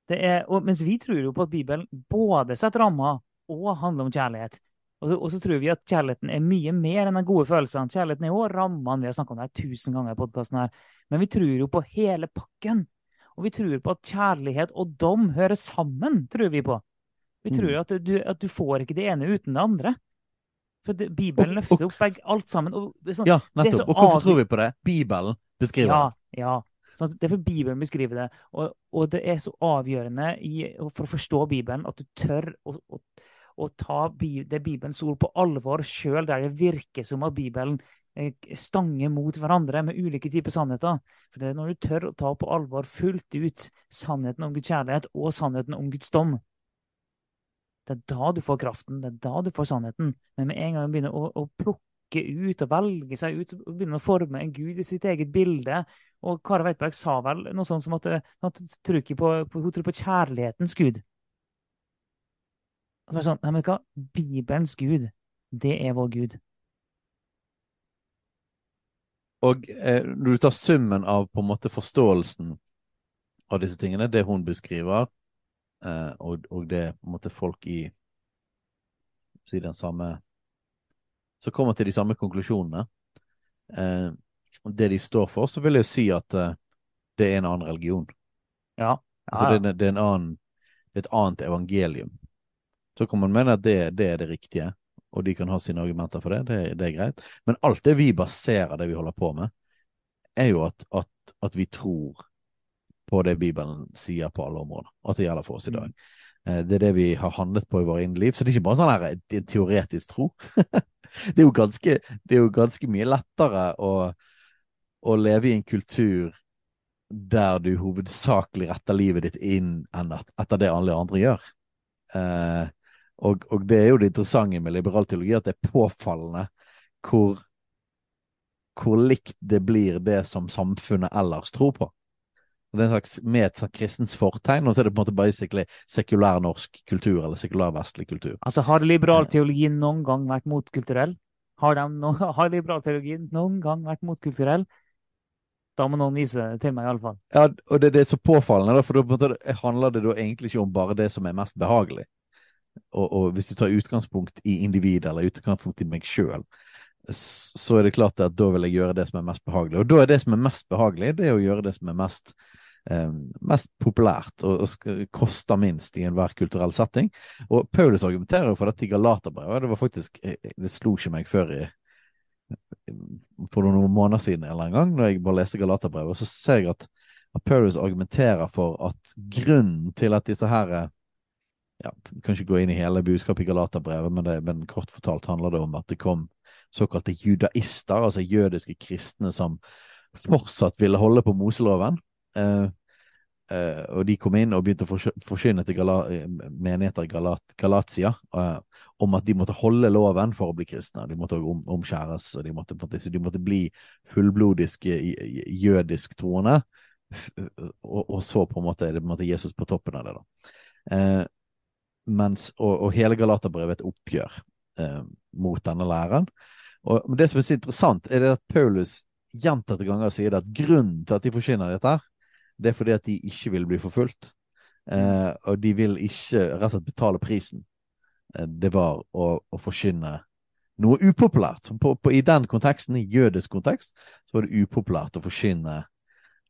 det er, og, mens vi tror jo på at Bibelen både setter rammer og handler om kjærlighet. Og så, og så, tror vi at kjærligheten er mye mer enn de gode følelsene. Kjærligheten er jo rammene. Vi har snakka om det tusen ganger i podkasten her. Men vi tror jo på hele pakken. Og vi tror på at kjærlighet og dom hører sammen, tror vi på. Vi tror mm. at du, at du får ikke det ene uten det andre. For det, Bibelen løfter opp alt sammen. Og, sånn, ja, nettopp. Og hvorfor tror vi på det? Bibelen beskriver ja, det. Ja, Sånn det er for Bibelen beskriver det. Og, og, det er så avgjørende i, for å forstå Bibelen at du tør å, å, å ta det Bibelens ord på alvor sjøl der det virker som at Bibelen eh, stanger mot hverandre med ulike typer sannheter. For det er når du tør å ta på alvor fullt ut sannheten om Guds kjærlighet og sannheten om Guds dom. Det er da du får kraften, det er da du får sannheten. Men med en gang du begynner å, å plukke ut og velge seg ut og begynne å forme en gud i sitt eget bilde. Og Kara Weitberg sa vel noe sånt som at, at hun tror på, på, hun tror på kjærlighetens gud. Og så er det sånn, nei, men hva? Bibelens gud, det er vår gud. Og eh, når du tar summen av på en måte forståelsen av disse tingene, det hun beskriver, eh, og, og, det på en måte folk i si den samme som kommer til de samme konklusjonene, eh, det de står for, så vil jeg si at eh, det er en annen religion. Ja. ja, altså, det, det, er annen, det, er et annet evangelium. Så kan man mene at det, det, er det riktige, og de kan ha sine argumenter for det. det. Det er greit. Men alt det vi baserer det vi holder på med, er jo at, at, at, vi tror på det Bibelen sier på alle områder. At det gjelder for oss i dag. Mm. Det er det vi har handlet på i våre egne liv. Så det er ikke bare sånn her, en teoretisk tro. det, er ganske, det er jo ganske mye lettere å, å leve i en kultur der du hovedsakelig retter livet ditt inn enn etter det alle andre gjør. Eh, og, og, det er jo det interessante med liberal teologi, at det er påfallende hvor, hvor likt det blir det som samfunnet ellers tror på. Det er en slags, med et kristens fortegn, og så er det på en måte basically sekulær norsk kultur, eller sekulær vestlig kultur. Altså, Har liberal eh. teologi noen gang vært motkulturell? Har, no, har liberal teologi noen gang vært motkulturell? Da må noen vise det til meg, iallfall. Ja, og det, det, er så påfallende, for da handler det da egentlig ikke om bare det som er mest behagelig. Og, og hvis du tar utgangspunkt i individet, eller utgangspunkt i meg sjøl, så er det klart at da vil jeg gjøre det som er mest behagelig. Og da er det som er mest behagelig, det er å gjøre det som er mest, mest populært og, og, koster minst i enhver kulturell setting. Og Paulus argumenterer for dette i Galaterbrevet. Det var faktisk, eh, det slo ikke meg før i for noen måneder siden eller en gang, når jeg bare leste Galaterbrevet, så ser jeg at, at Paulus argumenterer for at grunnen til at disse her ja, kan ikke gå inn i hele budskapet i Galaterbrevet, men, det, men kort fortalt handler det om at det kom såkalte judaister, altså jødiske kristne, som fortsatt ville holde på Moseloven. Eh, Uh, og de kom inn og begynte å forsyne til Gala eh, menigheter i Galat Galatia uh, om at de måtte holde loven for å bli kristne. De måtte om, omskjæres, og de måtte, de måtte bli fullblodiske jødisk troende. Og, og, så på en måte er det på en måte Jesus på toppen av det. da. Mens, og, og, hele Galaterbrevet er et oppgjør mot denne læreren. Og Det som er så interessant, er det at Paulus gjentatte ganger sier at grunnen til at de forsyner dette, her, det er fordi at de ikke vil bli forfulgt. Eh, og de vil ikke rett og slett betale prisen. Eh, det var å, å forkynne noe upopulært. På, på, I den konteksten, i jødisk kontekst, så var det upopulært å forkynne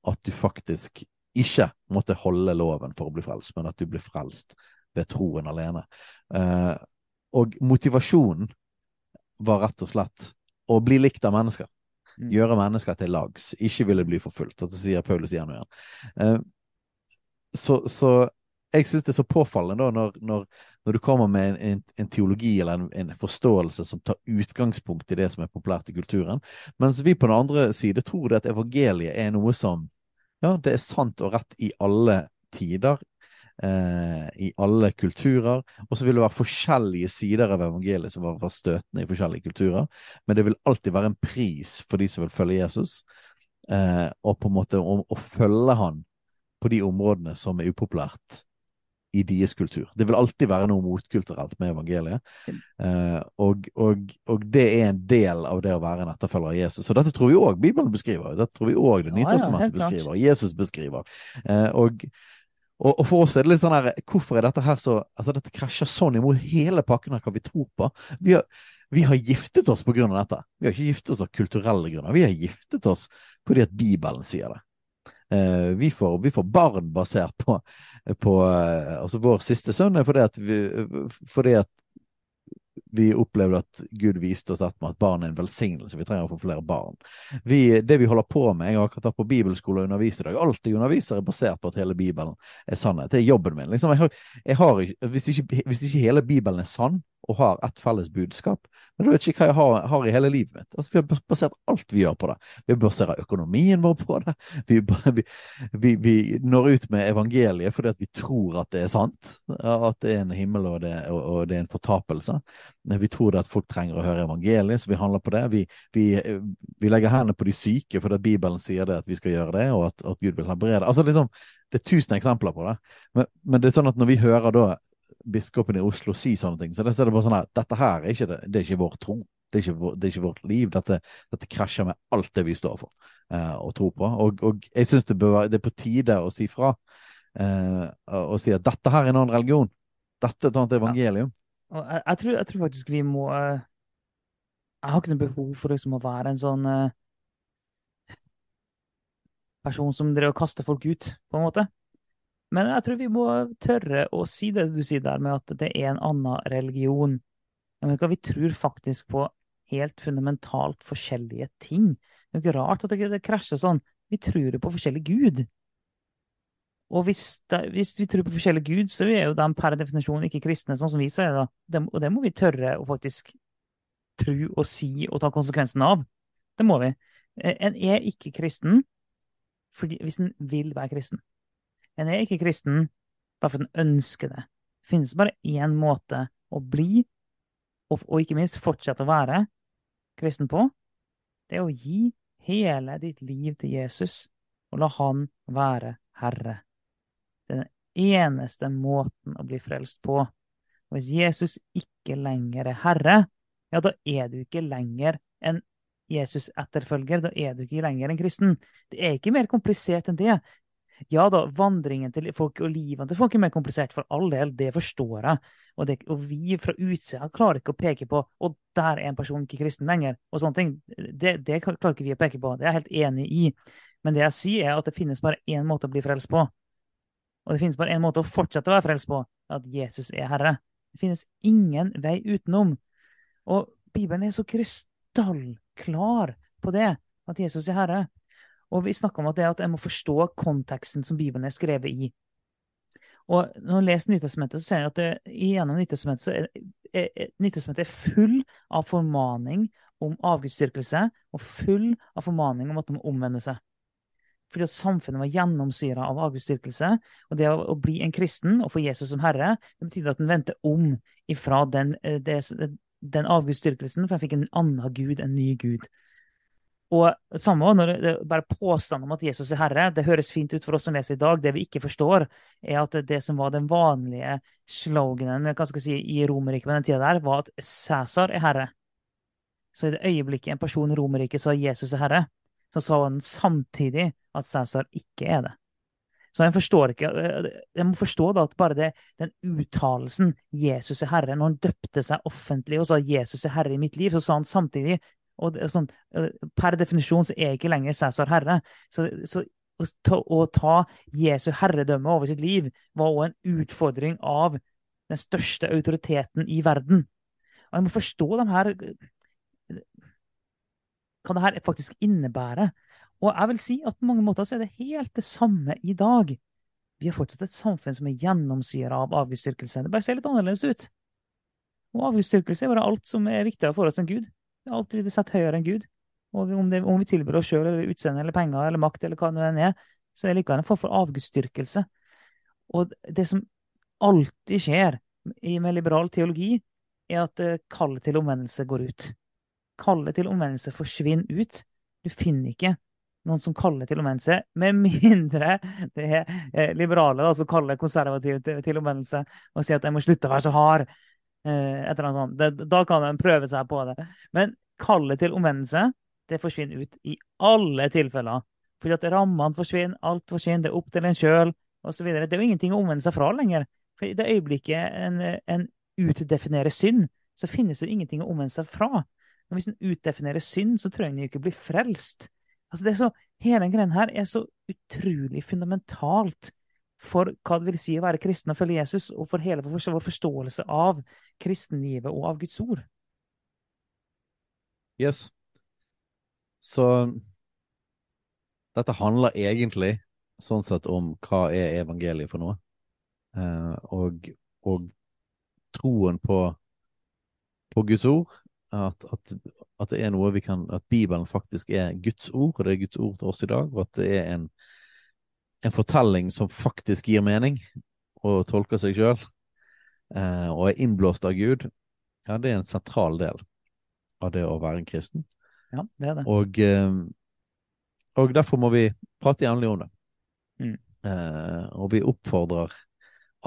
at du faktisk ikke måtte holde loven for å bli frelst, men at du ble frelst ved troen alene. Eh, og motivasjonen var rett og slett å bli likt av mennesker. Mm. Gjøre mennesker til lags. Ikke ville bli forfulgt. Dette sier Paulus igjen og igjen. Uh, så, så, jeg syns det er så påfallende da, når, når, når du kommer med en, en, en teologi eller en, en, forståelse som tar utgangspunkt i det som er populært i kulturen, mens vi på den andre side tror det at evangeliet er noe som ja, det er sant og rett i alle tider, eh, i alle kulturer. Og så vil det være forskjellige sider av evangeliet som være støtende i forskjellige kulturer. Men det vil alltid være en pris for de som vil følge Jesus, eh, og på en måte å, å følge han på de områdene som er upopulært i deres kultur. Det vil alltid være noe motkulturelt med evangeliet. Eh, og, og, og, det er en del av det å være en etterfølger av Jesus. Og dette tror vi òg Bibelen beskriver. Dette tror vi òg Det nye ja, ja, beskriver. Jesus beskriver. Eh, og, og, og, for oss er det litt sånn her Hvorfor er dette her så Altså, dette krasjer sånn imot hele pakken av hva vi tror på. Vi har, vi har giftet oss av dette. Vi har ikke giftet oss av kulturelle grunner. Vi har giftet oss fordi at Bibelen sier det. Uh, vi, får, vi, får, barn basert på, på uh, Altså, vår siste sønn er fordi at, vi, fordi at vi opplevde at Gud viste oss at barn er en velsignelse. Vi trenger å få flere barn. Vi, det vi holder på med Jeg har akkurat vært på bibelskole og undervist i dag. Alt jeg underviser, er basert på at hele Bibelen er sannhet. Det er jobben min. Liksom, jeg har, jeg har, hvis, ikke, hvis ikke hele Bibelen er sann, og har ett felles budskap. Men du vet ikke hva jeg har, har i hele livet mitt. Altså, vi har basert alt vi gjør på det. Vi baserer økonomien vår på det. Vi, vi, vi, vi når ut med evangeliet fordi vi tror at det er sant. At det er en himmel og det, og, og det er en fortapelse. Vi tror det at folk trenger å høre evangeliet, så vi handler på det. Vi, legger hendene på de syke fordi Bibelen sier det at vi skal gjøre det, og at, at Gud vil helbrede. Altså, liksom, det er tusen eksempler på det. Men, men, det er sånn at når vi hører da biskopen i Oslo si sånne ting. Så det er bare sånn at dette her er ikke, det, er ikke vår tro. Det er ikke, det er ikke vårt liv. Dette, dette, krasjer med alt det vi står for uh, og tror på. Og, og jeg syns det, det, er på tide å si fra. Uh, og si at dette her er en annen religion. Dette er et annet evangelium. Ja. Jeg, jeg, tror, jeg, tror, faktisk vi må uh, Jeg har ikke noe behov for liksom å være en sånn person som drev og kaster folk ut, på en måte. Men jeg tror vi må tørre å si det du sier der med at det er en annen religion. Vi tror faktisk på helt fundamentalt forskjellige ting. Det er jo ikke rart at det, krasjer sånn. Vi tror jo på forskjellig Gud. Og hvis, det, hvis, vi tror på forskjellig Gud, så er jo de per definisjon ikke kristne, sånn som vi sier det. det. Og det må vi tørre å faktisk tro og si og ta konsekvensen av. Det må vi. En er ikke kristen fordi, hvis en vil være kristen. En er ikke kristen bare fordi en ønsker det. Det finnes bare én måte å bli, og, og ikke minst fortsette å være, kristen på. Det er å gi hele ditt liv til Jesus og la han være herre. Det er den eneste måten å bli frelst på. Og hvis Jesus ikke lenger er herre, ja, da er du ikke lenger en Jesus-etterfølger. Da er du ikke lenger en kristen. Det er ikke mer komplisert enn det. Ja da, vandringen til folk og livet til folk er mer komplisert, for all del. Det forstår jeg. Og, det, og vi fra utsida klarer ikke å peke på og der er en person ikke kristen lenger. og sånne ting. Det, det klarer ikke vi å peke på. Det er jeg helt enig i. Men det jeg sier, er at det finnes bare én måte å bli frelst på. Og det finnes bare én måte å fortsette å være frelst på. At Jesus er Herre. Det finnes ingen vei utenom. Og Bibelen er så krystallklar på det, at Jesus er Herre. Og vi snakker om at, det at jeg må forstå konteksten som Bibelen er skrevet i. Og når jeg leser Nytestamentet, så ser jeg at det, gjennom Nytestamentet er, er, er, er full av formaning om avgudsdyrkelse og full av formaning om at de må omvende seg. Fordi at samfunnet var gjennomsyra av avgudsdyrkelse. Og det å, å, bli en kristen og få Jesus som herre, det betyr at en vendte om ifra den, eh, det, den avgudsdyrkelsen, for jeg fikk en annen gud, en ny gud. Og samme når det, bare påstanden om at Jesus er herre, det høres fint ut for oss som leser i dag. Det vi ikke forstår, er at det som var den vanlige sloganen si, i Romerriket på den tida der, var at Cæsar er herre. Så i det øyeblikket en person i Romerriket sa Jesus er herre, så sa han samtidig at Cæsar ikke er det. Så jeg forstår ikke Jeg må forstå da at bare det, den uttalelsen 'Jesus er Herre', når han døpte seg offentlig og sa 'Jesus er Herre i mitt liv', så sa han samtidig og sånn, eh, Per definisjon så er ikke lenger Cæsar herre. Så, så å, ta, å ta Jesu herredømme over sitt liv var òg en utfordring av den største autoriteten i verden. Og jeg må forstå de her hva det her faktisk innebærer. Og jeg vil si at på mange måter så er det helt det samme i dag. Vi har fortsatt et samfunn som er gjennomsyra av avgudsdyrkelse. Det bare ser litt annerledes ut. Og avgudsdyrkelse er bare alt som er viktigere for oss enn Gud. Alt vi setter høyere enn Gud. Og om, det, om vi tilbyr oss sjøl eller utseende eller penger eller makt eller hva det enn er, så er det likevel en form for avgudsdyrkelse. Og det som alltid skjer med liberal teologi, er at eh, kallet til omvendelse går ut. Kallet til omvendelse forsvinner ut. Du finner ikke noen som kaller til omvendelse, med mindre det er eh, liberale da, som kaller konservative til, omvendelse og sier at jeg må slutte å være så hard. Eh, et eller annet sånt. Det, da kan en prøve seg på det. Men kallet til omvendelse det forsvinner ut i alle tilfeller. Fordi at rammene forsvinner, alt forsvinner, det er opp til en sjøl osv. Det er jo ingenting å omvende seg fra lenger. For i det øyeblikket en, en utdefinerer synd, så finnes det jo ingenting å omvende seg fra. Men hvis en utdefinerer synd, så trenger en jo ikke bli frelst. Altså så, Hele den greia her er så utrolig fundamentalt for hva det vil si å være kristen og følge Jesus, og for hele vår forståelse av kristenlivet og av Guds ord. Yes. Så dette handler egentlig sånn sett om hva er evangeliet for noe. Eh, og, og, troen på, på Guds ord, at, at, at, det er noe vi kan At Bibelen faktisk er Guds ord, og det er Guds ord til oss i dag, og at det er en en fortelling som faktisk gir mening, og tolker seg sjøl, eh, og er innblåst av Gud, ja, det er en sentral del av det å være en kristen. Ja, det er det. Og, eh, og derfor må vi prate jevnlig om det. Mm. Eh, og vi oppfordrer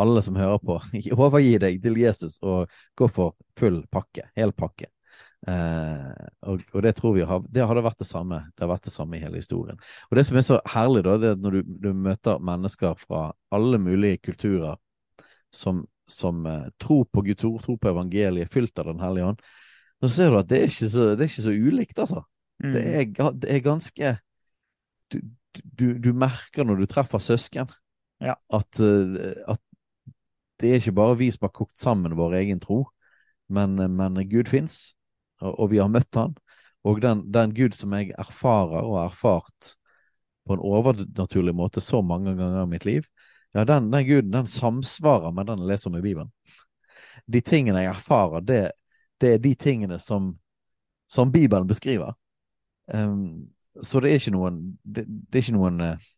alle som hører på, overgi deg til Jesus og gå for full pakke, hel pakke. Eh, og, og, det tror vi har, det hadde vært det samme. Det har vært det samme i hele historien. Og det som er så herlig, da, det er at når du, du møter mennesker fra alle mulige kulturer som, som eh, tror på Guds ord, tror på evangeliet, fylt av Den hellige ånd, så ser du at det er ikke så, det er ikke så ulikt, altså. Mm. Det, er, det, er, ganske du, du, du, merker når du treffer søsken, ja. at, uh, at det er ikke bare vi som har kokt sammen vår egen tro, men, men Gud fins og, vi har møtt han. Og den, den Gud som jeg erfarer og har erfart på en overnaturlig måte så mange ganger i mitt liv, ja, den, den guden den samsvarer med den jeg leser om i Bibelen. De tingene jeg erfarer, det, det er de tingene som, som Bibelen beskriver. Um, så det er ikke noen Det, det er ikke noen uh,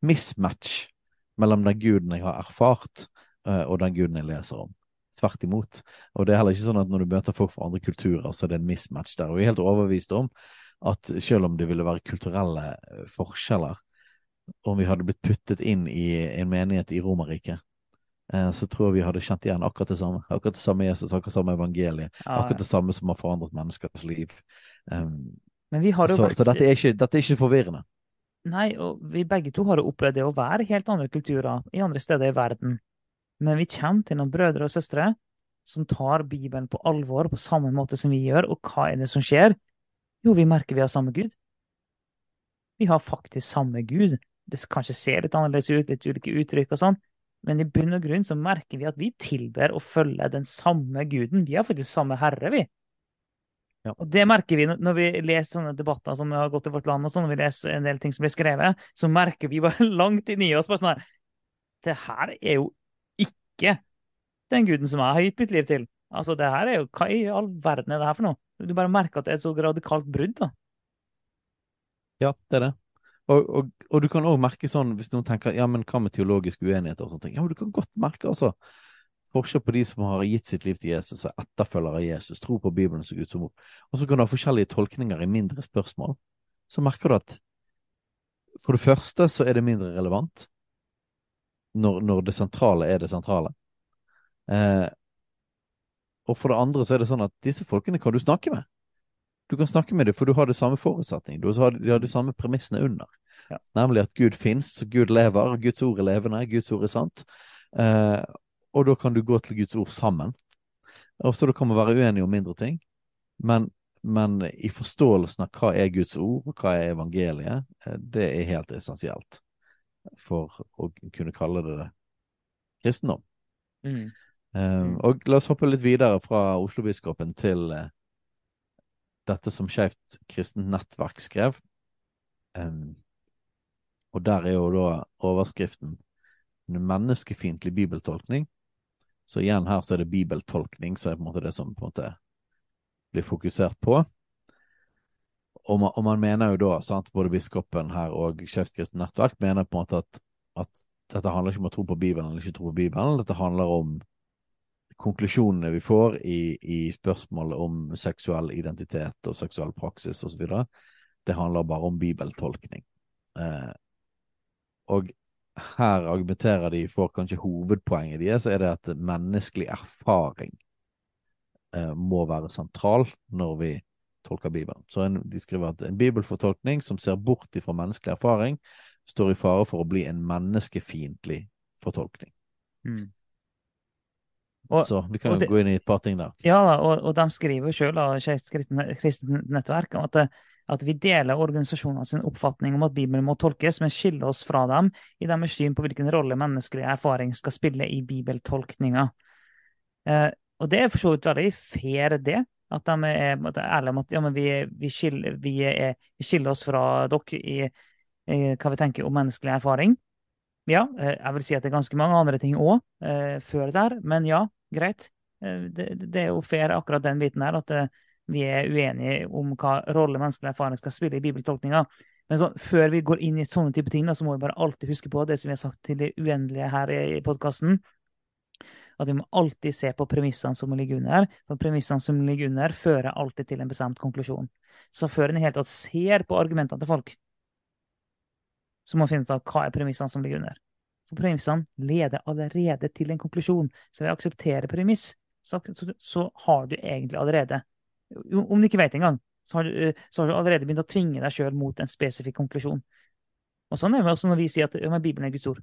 mismatch mellom den guden jeg har erfart, uh, og den guden jeg leser om. Tvert imot. Og det er heller ikke sånn at når du møter folk fra andre kulturer, så er det en mismatch der. Og vi er helt overbevist om at selv om det ville være kulturelle uh, forskjeller, om vi hadde blitt puttet inn i en menighet i Romerriket, så tror jeg vi hadde kjent igjen akkurat det samme. Akkurat det samme Jesus, akkurat det samme evangeliet. Ja, akkurat det samme som har forandret menneskers liv. Um, så, vært... så dette, er ikke, dette, er ikke, forvirrende. Nei, og vi begge to har opplevd det å være helt andre kulturer i andre steder i verden. Men vi kommer til noen brødre og søstre som tar Bibelen på alvor på samme måte som vi gjør. Og hva er det som skjer? Jo, vi merker vi har samme Gud. Vi har faktisk samme Gud. Det kanskje ser litt annerledes ut, litt ulike uttrykk og sånn, men i bunn og grunn så merker vi at vi tilber og følger den samme guden. Vi har faktisk samme herre, vi. Ja. Og Det merker vi når vi leser sånne debatter som har gått i vårt land, og sånn, når vi leser en del ting som blir skrevet, så merker vi bare langt inni oss bare sånn her Det her er jo ikke den guden som jeg har gitt mitt liv til. Altså, det her er jo, Hva i all verden er det her for noe? Du bare merker at det er et så radikalt brudd. da. Ja, det er det. Og, og, og du kan òg merke sånn, hvis noen tenker ja, men hva med teologiske uenigheter og sånne ting. Ja, men du kan godt merke, altså forskjell på de som har gitt sitt liv til Jesus og etterfølger av Jesus, tror på Bibelen som Guds ord, og så kan du ha forskjellige tolkninger i mindre spørsmål, så merker du at for det første så er det mindre relevant når, når det sentrale er det sentrale. Eh, og for det andre så er det sånn at disse folkene kan du snakke med. Du kan snakke med dem, for du har det samme forutsetning. Du har, de har de samme premissene under. Ja. Nemlig at Gud fins, Gud lever, Guds ord er levende, Guds ord er sant. Eh, og da kan du gå til Guds ord sammen. Og så kan man være uenige om mindre ting, men, men, i forståelsen av hva er Guds ord, og hva er evangeliet, eh, det er helt essensielt for å kunne kalle det det kristendom. Mm. Um, og la oss hoppe litt videre fra Oslo-biskopen til uh, dette som Skeivt kristent nettverk skrev. Um, og der er jo da overskriften 'En menneskefiendtlig bibeltolkning'. Så igjen her så er det bibeltolkning som er på en måte det som på en måte blir fokusert på. Og man, og man mener jo da, sant, både biskopen her og Skeivt nettverk mener på en måte at, at, dette handler ikke om å tro på Bibelen eller ikke tro på Bibelen. Dette handler om konklusjonene vi får i, i spørsmålet om seksuell identitet og seksuell praksis osv. Det handler bare om bibeltolkning. Eh, og her argumenterer de for kanskje hovedpoenget så er det at menneskelig erfaring eh, må være sentral når vi tolker Bibelen. Så en, De skriver at en bibelfortolkning som ser bort fra menneskelig erfaring, står i fare for å bli en menneskefiendtlig fortolkning. Mm. Og, så vi kan jo gå inn i et par ting der. Ja, og, og de skriver sjøl, kristent nettverk, at at vi deler organisasjonene sin oppfatning om at Bibelen må tolkes, men skiller oss fra dem i deres syn på hvilken rolle menneskelig erfaring skal spille i bibeltolkninga. Eh, og det er for så vidt veldig fair, det. At de er, ærlige om at ja, vi, vi, skiller, vi, er, vi, skiller, oss fra dere i, i, hva vi tenker om menneskelig erfaring. Ja, eh, jeg vil si at det er ganske mange andre ting òg eh, før der, men ja, greit. Eh, det, det, er jo fair, akkurat den biten her. at vi er uenige om hva rolle menneskelig erfaring skal spille i bibeltolkninga. Men så, før vi går inn i sånne type ting, da, så må vi bare alltid huske på det som vi har sagt til det uendelige her i podkasten. At vi må alltid se på premissene som ligger under. For premissene som ligger under, fører alltid til en bestemt konklusjon. Så før en i hele tatt ser på argumentene til folk, så må en finne ut av hva er premissene som ligger under. For premissene leder allerede til en konklusjon. Så ved å akseptere premiss, så, så, så har du egentlig allerede om du ikke vet engang, så har, du, eh, så har du allerede begynt å tvinge deg sjøl mot en spesifikk konklusjon. Og Sånn er det også når vi sier at Bibelen er Guds ord.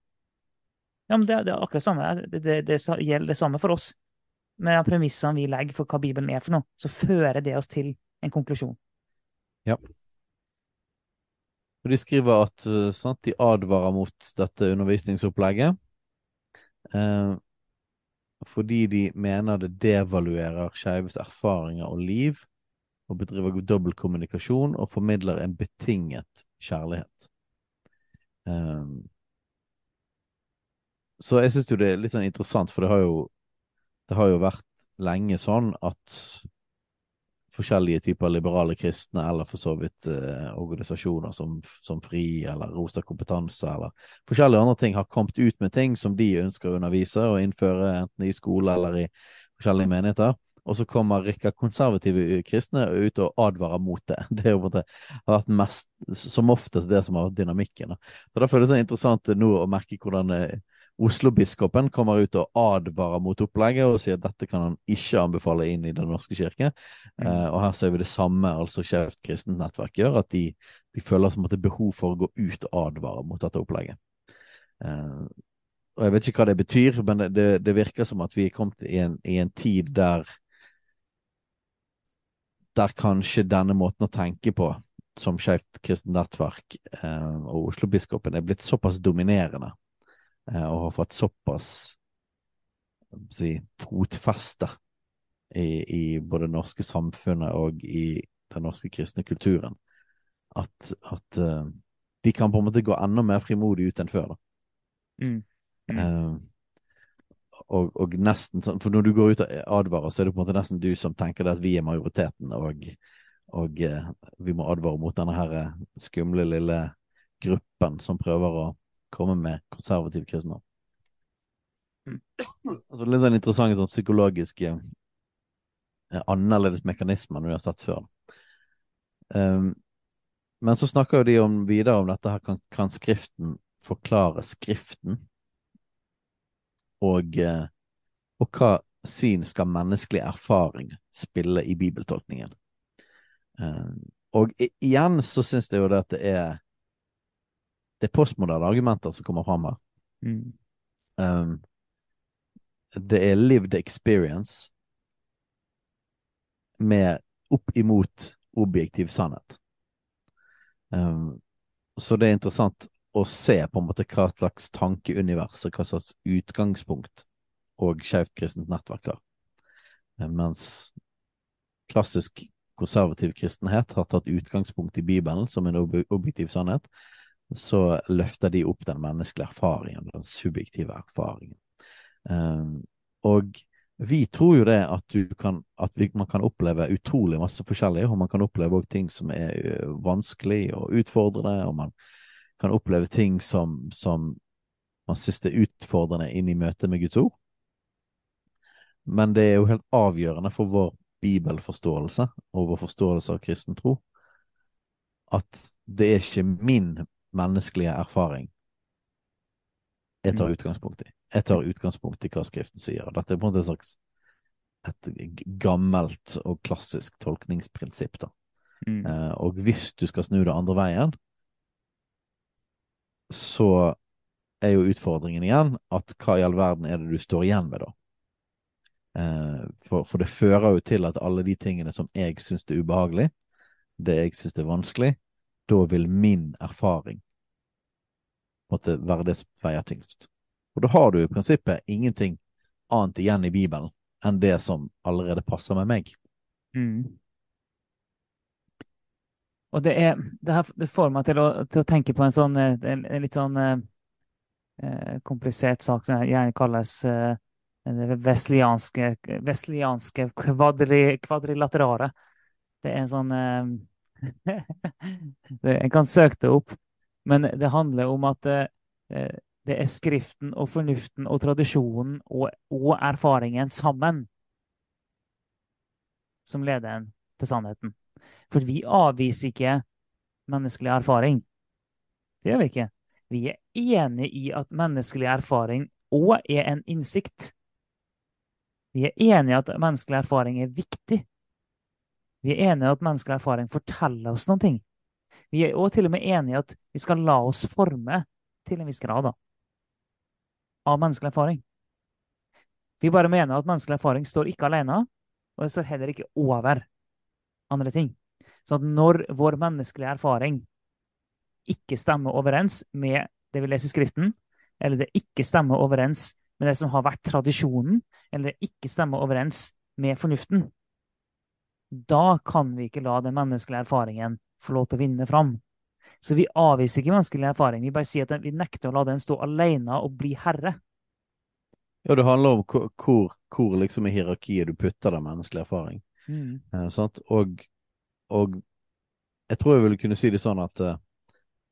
Ja, men Det, det er akkurat samme. Det, det, det, gjelder det samme for oss. Med premissene vi legger for hva Bibelen er for noe, så fører det oss til en konklusjon. Ja. Og De skriver at eh, sant, de advarer mot dette undervisningsopplegget. Eh, fordi de mener det devaluerer skeives erfaringer og liv, og bedriver dobbeltkommunikasjon og formidler en betinget kjærlighet. Um, så jeg syns jo det er litt sånn interessant, for det har jo, det har jo vært lenge sånn at forskjellige typer liberale kristne, eller for så vidt eh, organisasjoner som, som, FRI eller Rosa kompetanse, eller forskjellige andre ting, har kommet ut med ting som de ønsker å undervise og innføre, enten i skole eller i forskjellige menigheter. Og så kommer Rikka konservative kristne ut og advarer mot det. Det måte, har vært mest, som oftest det som har vært dynamikken. Så Derfor er det interessant nå å merke hvordan eh, Oslo-biskopen kommer ut og advarer mot opplegget og sier at dette kan han ikke anbefale inn i Den norske kirke. Mm. Uh, og her ser vi det samme altså Skeivt kristent nettverk gjør, at de, de føler som at det er behov for å gå ut og advare mot dette opplegget. Uh, og Jeg vet ikke hva det betyr, men det, det virker som at vi er kommet i en, i en tid der der kanskje denne måten å tenke på som Skeivt kristent nettverk eh, og Oslo-biskopen er blitt såpass dominerende Eh, og har fått såpass si, fotfeste i, i, både det norske samfunnet og i den norske kristne kulturen at, at uh, de kan på en måte gå enda mer frimodig ut enn før. da. Mm. Mm. Uh, og, og, nesten sånn, For når du går ut og advarer, så er det på en måte nesten du som tenker det at vi er majoriteten, og, og uh, vi må advare mot denne her skumle lille gruppen som prøver å komme med konservativ kristendom. Mm. Altså, litt sånn interessante sånn psykologiske eh, annerledes mekanismer enn vi har sett før. Um, men så snakker jo de om, videre om dette her kan, kan Skriften forklare Skriften, og, eh, og hva syn skal menneskelig erfaring spille i bibeltolkningen. Um, og igjen så syns jeg jo det at det er det er postmoderne argumenter som kommer fram her. Mm. Um, det er lived experience med opp imot objektiv sannhet. Um, så det er interessant å se på en måte hva slags tankeunivers hva slags utgangspunkt og Skeivt kristent nettverk har. Um, mens klassisk konservativ kristenhet har tatt utgangspunkt i Bibelen som en objektiv sannhet, så løfter de opp den menneskelige erfaringen, den subjektive erfaringen. Um, og vi tror jo det at, kan, at vi, man kan oppleve utrolig masse forskjellig, og man kan oppleve også ting som er eh, vanskelig og utfordrende, og man kan oppleve ting som, som man synes er utfordrende inn i møtet med Guds ord. Men det er jo helt avgjørende for vår bibelforståelse og vår forståelse av kristen tro at det er ikke min menneskelige erfaring jeg tar mm. utgangspunkt i. Jeg tar utgangspunkt i hva Skriften sier. og Dette er på en måte et slags et gammelt og klassisk tolkningsprinsipp. da. Mm. Eh, og hvis du skal snu det andre veien, så er jo utfordringen igjen at hva i all verden er det du står igjen med, da? Eh, for, for, det fører jo til at alle de tingene som jeg syns er ubehagelig, det jeg syns er vanskelig, da vil min erfaring måtte være det som veier tyngst. Og da har du i prinsippet ingenting annet igjen i Bibelen enn det som allerede passer med meg. Mm. Og det, er, det, her, det får meg til å, til å, tenke på en sånn en, en litt sånn eh, eh komplisert sak som gjerne kalles eh, vestlianske, vestlianske kvadri, kvadrilaterare. Det er en sånn eh, En kan søke det opp, men det handler om at det, det er Skriften og fornuften og tradisjonen og, og erfaringen sammen som leder en til sannheten. For vi avviser ikke menneskelig erfaring. Det gjør vi ikke. Vi er enig i at menneskelig erfaring òg er en innsikt. Vi er enige i at menneskelig erfaring er viktig. Vi er enige i at menneskelig erfaring forteller oss noen ting. Vi er også til og med enige i at vi skal la oss forme til en viss grad da, av menneskelig erfaring. Vi bare mener at menneskelig erfaring står ikke alene, og det står heller ikke over andre ting. Så at når vår menneskelige erfaring ikke stemmer overens med det vi leser i Skriften, eller det ikke stemmer overens med det som har vært tradisjonen, eller det ikke stemmer overens med fornuften, da kan vi ikke la den menneskelige erfaringen få lov til å vinne fram. Så vi avviser ikke menneskelig erfaring. Vi bare sier at vi nekter å la den stå alene og bli herre. Ja, det handler om hvor, hvor liksom i hierarkiet du putter den menneskelige erfaring. Mm. Eh, og, og, jeg tror jeg ville kunne si det sånn at uh,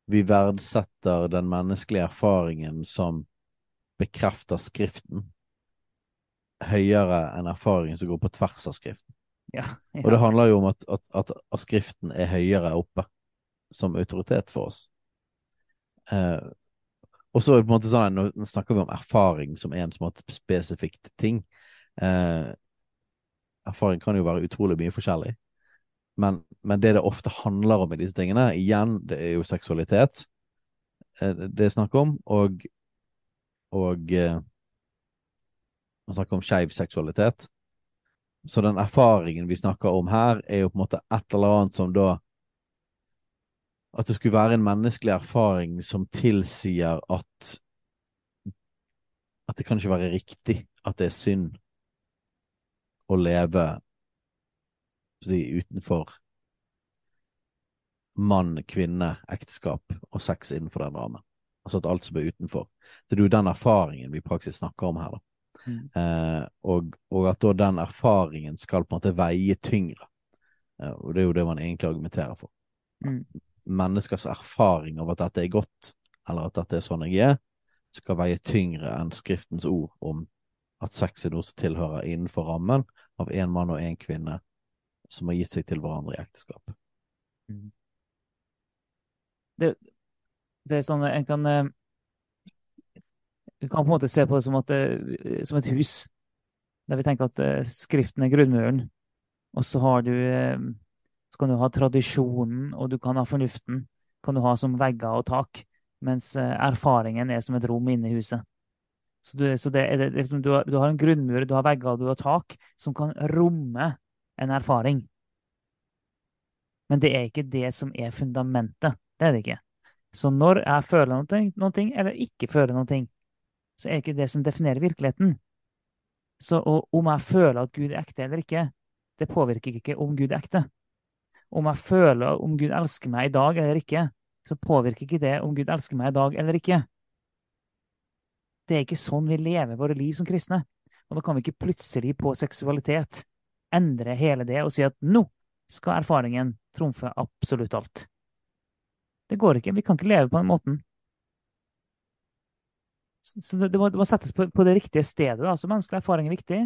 vi verdsetter den menneskelige erfaringen som bekrefter Skriften, høyere enn erfaringen som går på tvers av Skriften. Ja, ja. Og det handler jo om at, at, at, Skriften er høyere oppe som autoritet for oss. Eh, og så på en måte sånn, Nå snakker vi om erfaring som en måte, spesifikt ting. Eh, erfaring kan jo være utrolig mye forskjellig. Men, men, det det ofte handler om i disse tingene, igjen, det er jo seksualitet eh, det er snakk om, og, og eh, Man snakker om skeiv seksualitet. Så den erfaringen vi snakker om her, er jo på en måte et eller annet som da At det skulle være en menneskelig erfaring som tilsier at At det kan ikke være riktig at det er synd å leve si, utenfor mann, kvinne, ekteskap og sex innenfor den rammen. Altså at alt som er utenfor. Det er jo den erfaringen vi i praksis snakker om her, da. Mm. Eh, og, og, at da den erfaringen skal på en måte veie tyngre. Eh, og det er jo det man egentlig argumenterer for. Mm. Menneskers erfaring av at dette er godt, eller at dette er sånn jeg er, skal veie tyngre enn Skriftens ord om at sex er noe som tilhører innenfor rammen av én mann og én kvinne som har gitt seg til hverandre i ekteskap. Mm. Det, det, er sånn en kan eh, vi kan på en måte se på det som, at, som et hus, der vi tenker at uh, Skriften er grunnmuren. Og så du uh, så kan du ha tradisjonen, og du kan ha fornuften. kan du ha som vegger og tak. Mens erfaringen er som et rom inne i huset. Så, du, så det, det, liksom, du, har, du, har, en grunnmur, du har vegger og du har tak som kan romme en erfaring. Men det er ikke det som er fundamentet. Det er det ikke. Så når jeg føler noe, noe eller ikke føler noe, så er det ikke det som definerer virkeligheten. Så om jeg føler at Gud er ekte eller ikke, det påvirker ikke om Gud er ekte. Om jeg føler om Gud elsker meg i dag eller ikke, så påvirker ikke det om Gud elsker meg i dag eller ikke. Det er ikke sånn vi lever våre liv som kristne. Og da kan vi ikke plutselig på seksualitet endre hele det og si at nå skal erfaringen trumfe absolutt alt. Det går ikke. Vi kan ikke leve på den måten. Så det, må, det må, settes på, på, det riktige stedet. Da. Så menneskelig erfaring er viktig,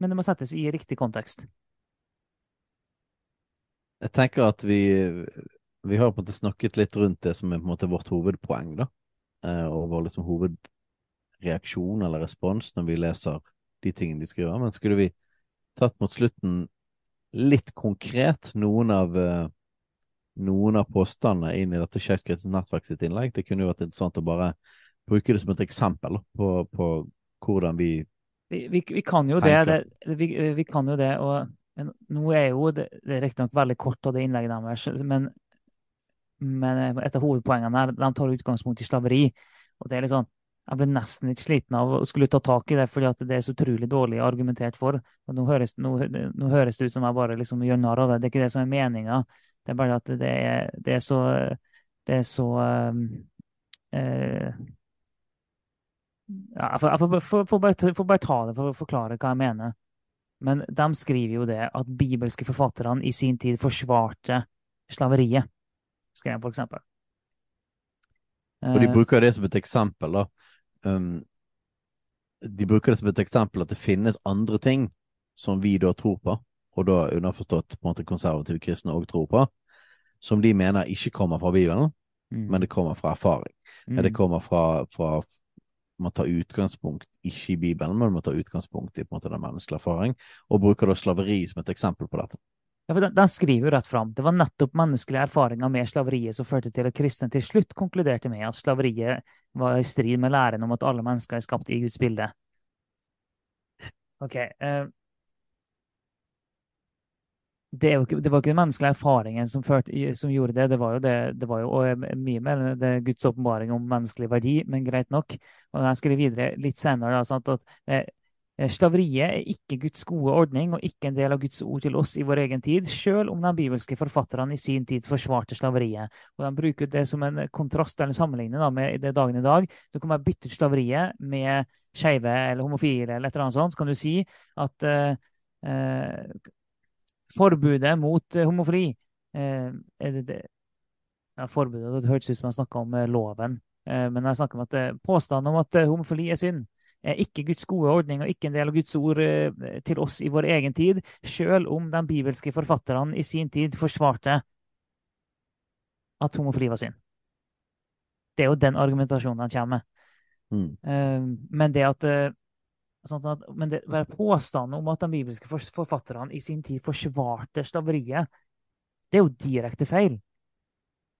men det må settes i riktig kontekst. Jeg tenker at vi, vi har på en måte snakket litt rundt det som er på en måte vårt hovedpoeng, da. Eh, og vår liksom hovedreaksjon eller respons når vi leser de tingene de skriver. Men skulle vi tatt mot slutten litt konkret noen av uh, noen av påstandene inn i dette Skeivt nettverk sitt innlegg. Det kunne jo vært interessant å bare bruke det som et eksempel på, på hvordan vi vi, vi, vi, kan jo det, det vi, vi, kan jo det, og nå er jo det, det er riktignok veldig kort av det innlegget deres, men, men et av hovedpoengene her, de tar utgangspunkt i slaveri. Og det er litt sånn, Jeg ble nesten litt sliten av å skulle ta tak i det, fordi at det er så utrolig dårlig argumentert for. Nå høres, nå, nå høres det ut som jeg bare liksom gjør narr av det. Det er ikke det som er meninga. Det er bare at det er, det er så, det er så øh, eh, ja, jeg får, får, får, får, bare, får, bare, ta det for å forklare hva jeg mener. Men de skriver jo det at bibelske forfatterne i sin tid forsvarte slaveriet, skrev for eksempel. Og de eh, bruker det som et eksempel, da. Um, de bruker det som et eksempel at det finnes andre ting som vi da tror på, og da underforstått på en måte konservative kristne òg tror på, som de mener ikke kommer fra Bibelen, mm. men det kommer fra erfaring. Mm. Det kommer fra, fra må ta utgangspunkt ikke i Bibelen, men må ta utgangspunkt i på en måte den menneskelige erfaring, og bruker da slaveri som et eksempel på dette. Ja, for den, den skriver jo rett fram. Det var nettopp menneskelige erfaringer med slaveriet som førte til at kristne til slutt konkluderte med at slaveriet var i strid med læren om at alle mennesker er skapt i Guds bilde. Ok, uh, det, ikke, det, var ikke den menneskelige erfaringen som, førte, som, gjorde det. Det var jo, det, det var jo mye mer det Guds åpenbaring om menneskelig verdi, men greit nok. Og jeg skriver videre litt senere da, sånn at, at, Eh, slaveriet er ikke Guds gode ordning og ikke en del av Guds ord til oss i vår egen tid, selv om de bibelske forfatterne i sin tid forsvarte slaveriet. Og De bruker det som en kontrast eller sammenligning da, med det dagen i dag. Du kan bare bytte ut slaveriet med skeive eller homofile, eller et eller annet sånt. Så kan du si at uh, forbudet mot homofili uh, det, det, ja, Forbudet det hørtes ut som jeg snakka om loven. men jeg snakker om at påstanden om at homofili er synd, er ikke Guds gode ordning og ikke en del av Guds ord eh, til oss i vår egen tid, sjøl om de bibelske forfatterne i sin tid forsvarte at homofili var synd. Det er jo den argumentasjonen han kommer med. Mm. Men det at, sånn at men det, påstanden om at de bibelske forfatterne i sin tid forsvarte slaveriet, det er jo direkte feil.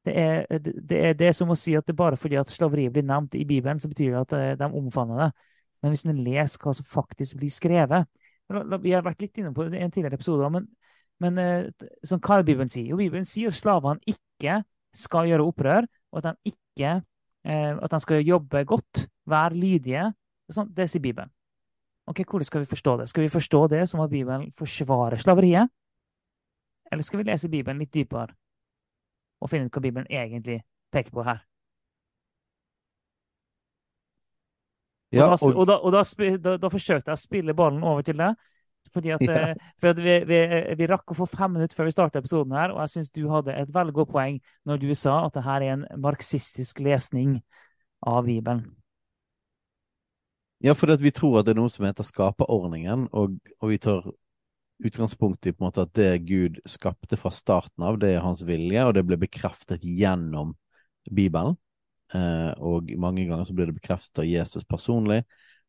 Det er, det, er, det er, som å si at det bare fordi at slaveriet blir nevnt i Bibelen, så betyr det at de omfavner det. Men hvis en leser hva som faktisk blir skrevet Vi har vært litt inne på det i en tidligere episode, men, men sånn, hva er det Bibelen sier? Jo, Bibelen sier at slavene ikke skal gjøre opprør, og at de, ikke, eh, at de skal jobbe godt, være lydige. Sånn, det sier Bibelen. Ok, Hvordan skal vi forstå det? Skal vi forstå det som at Bibelen forsvarer slaveriet? Eller skal vi lese Bibelen litt dypere og finne ut hva Bibelen egentlig peker på her? Ja, og, og, da, og da, da, da, forsøkte jeg å spille ballen over til deg. Fordi at, ja. Eh, for at vi, vi, vi, rakk å få fem minutter før vi starta episoden, her, og jeg syns du hadde et veldig godt poeng når du sa at dette er en marxistisk lesning av Bibelen. Ja, fordi vi tror at det er noe som heter skaperordningen, og, og vi tar utgangspunkt i på en måte at det Gud skapte fra starten av, det er hans vilje, og det ble bekreftet gjennom Bibelen. Eh, og mange ganger så blir det bekreftet av Jesus personlig.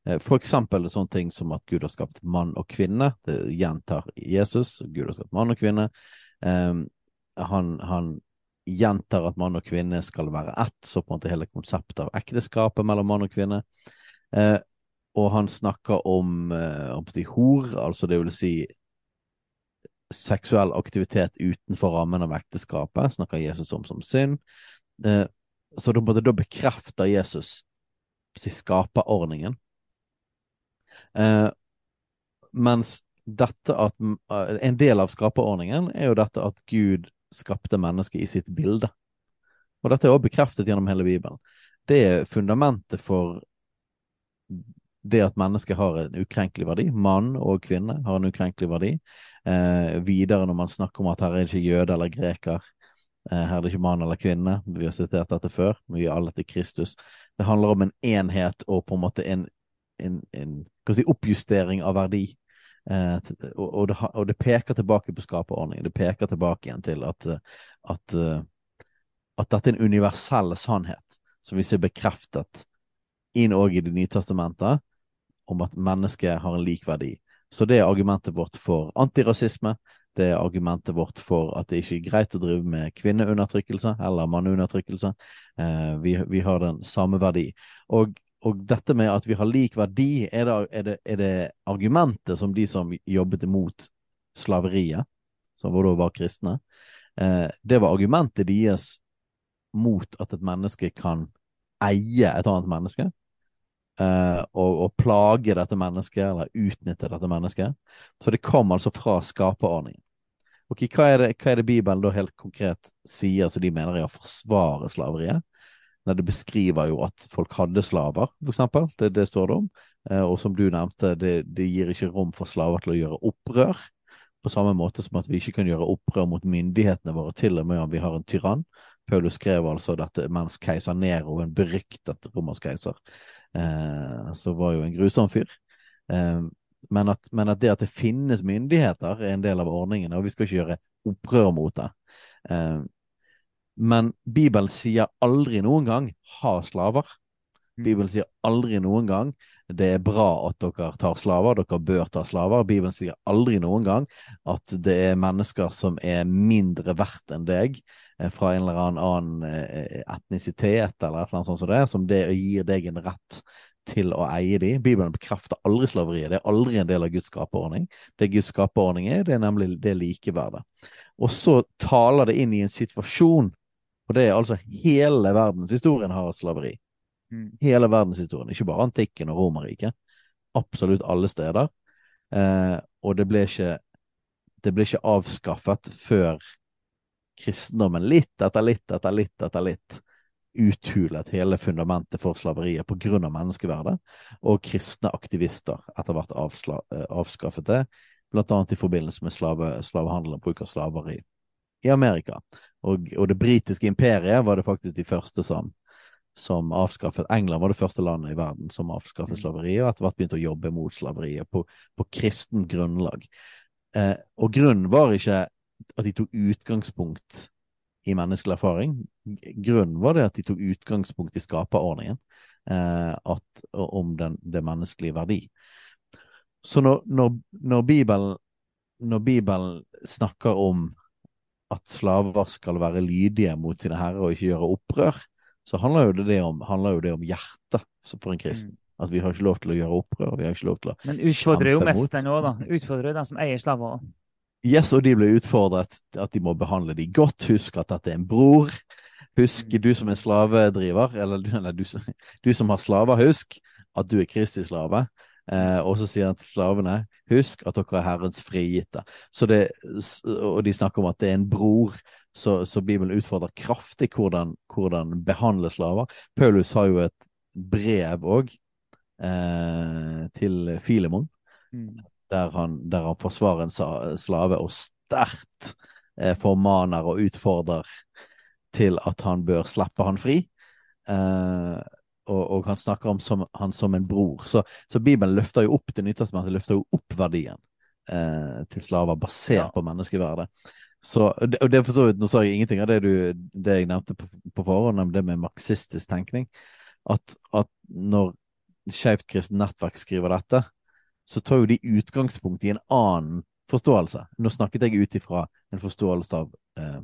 Eh, for eksempel sånne ting som at Gud har skapt mann og kvinne. Det gjentar Jesus. Gud har skapt mann og kvinne. Eh, han, han gjentar at mann og kvinne skal være ett, så på en måte hele konseptet av ekteskapet mellom mann og kvinne. Og han snakker om eh, hor, altså det vil si seksuell aktivitet utenfor rammen av ekteskapet, snakker Jesus om som synd. Eh, så da, da bekrefter Jesus skaperordningen. Eh, mens dette at eh, En del av skaperordningen er jo dette at Gud skapte mennesket i sitt bilde. Og dette er også bekreftet gjennom hele Bibelen. Det er fundamentet for det at mennesket har en ukrenkelig verdi. Mann og kvinne har en ukrenkelig verdi. Eh, videre når man snakker om at her er det ikke jøde eller greker, Eh, her er det ikke mann eller kvinne, vi har sitert dette før. Vi er alle til Kristus. Det handler om en enhet og på en måte en, en, en si, oppjustering av verdi. Eh, og, og, det, og, det, peker tilbake på skaperordningen. Det peker tilbake igjen til at, at, at dette er en universell sannhet som vi ser bekreftet inn òg i Det nye testamentet, om at mennesket har en lik verdi. Så det er argumentet vårt for antirasisme. Det er argumentet vårt for at det ikke er greit å drive med kvinneundertrykkelse eller manneundertrykkelse. Eh, vi, vi, har den samme verdi. Og, og, dette med at vi har lik verdi, er det, er, det, er det, argumentet som de som jobbet imot slaveriet, som da var kristne, eh, det var argumentet deres mot at et menneske kan eie et annet menneske. Uh, og, og, plage dette mennesket, eller utnytte dette mennesket. Så det kom altså fra skaperordningen. Okay, hva er, det, hva er det Bibelen da helt konkret sier som de mener er å forsvare slaveriet? Når det beskriver jo at folk hadde slaver, for eksempel. Det, det står det om. Eh, og som du nevnte, det, det, gir ikke rom for slaver til å gjøre opprør. På samme måte som at vi ikke kan gjøre opprør mot myndighetene våre, til og med om vi har en tyrann. Paulus skrev altså dette mens keiser Nero, en beryktet romersk keiser, uh, så var jo en grusom fyr. Uh, men at, men at, det at det finnes myndigheter, er en del av ordningen, og vi skal ikke gjøre opprør mot det. Eh, men Bibelen sier aldri noen gang 'ha slaver'. Mm. Bibelen sier aldri noen gang 'det er bra at dere tar slaver', dere bør ta slaver. Bibelen sier aldri noen gang at det er mennesker som er mindre verdt enn deg eh, fra en eller annen eh, etnisitet eller et eller annet sånt som det, som det gir deg en rett til å eie de. Bibelen bekrefter aldri slaveriet. Det er aldri en del av Guds skaperordning. Det Guds skaperordning er, det er nemlig det likeverdet. Og så taler det inn i en situasjon, og det er altså hele verdenshistorien har et slaveri. Mm. Hele verdenshistorien, ikke bare antikken og Romerriket. absolutt alle steder. Eh, og det ble ikke det ble ikke avskaffet før kristendommen litt etter litt etter litt etter litt uthulet hele fundamentet for slaveriet pga. menneskeverdet, og kristne aktivister etter hvert eh, avskaffet det, bl.a. i forbindelse med slave, slavehandel og bruk av slaver i, i Amerika. Og, og, det britiske imperiet var det faktisk de første som, som avskaffet England var det første landet i verden som avskaffet mm. slaveriet, og etter hvert begynte å jobbe mot slaveriet på, på kristent grunnlag. Eh, og grunnen var ikke at de tok utgangspunkt i menneskelig erfaring. Grunnen var det at de tok utgangspunkt i skaperordningen eh, at, om den, det menneskelige verdi. Så når, når, når, Bibelen, når, Bibelen, snakker om at slaver skal være lydige mot sine herrer og ikke gjøre opprør, så handler jo det om, jo det om hjertet for en kristen. Mm. At vi har ikke lov til å gjøre opprør. vi har ikke lov til å Men utfordrer jo mest den òg, da. Utfordrer den som eier slaver. Yes, og de ble utfordret at de må behandle de godt. Husk at dette er en bror. Husk, mm. du som er slavedriver, eller, eller du, du, som har slaver, husk at du er Kristi slave. Eh, og så sier han til slavene, husk at dere er Herrens frigitte. Så det, og de snakker om at det er en bror. Så, så Bibelen utfordrer kraftig hvordan, hvordan behandle slaver. Paulus har jo et brev òg eh, til Filemon. Mm der han, der han forsvarer en slave og sterkt eh, formaner og utfordrer til at han bør slippe han fri. Eh, og, og, han snakker om som, han som en bror. Så, så Bibelen løfter jo opp det nytelsesmessige, løfter jo opp verdien eh, til slaver basert ja. på menneskeverdet. Så, og det for så vidt, Nå sa jeg ingenting av det, du, det jeg nevnte på, på forhånd, om det med marxistisk tenkning. At, at når Skeivt kristent nettverk skriver dette, så tar jo de utgangspunkt i en annen forståelse. Nå snakket jeg ut ifra en forståelse av eh,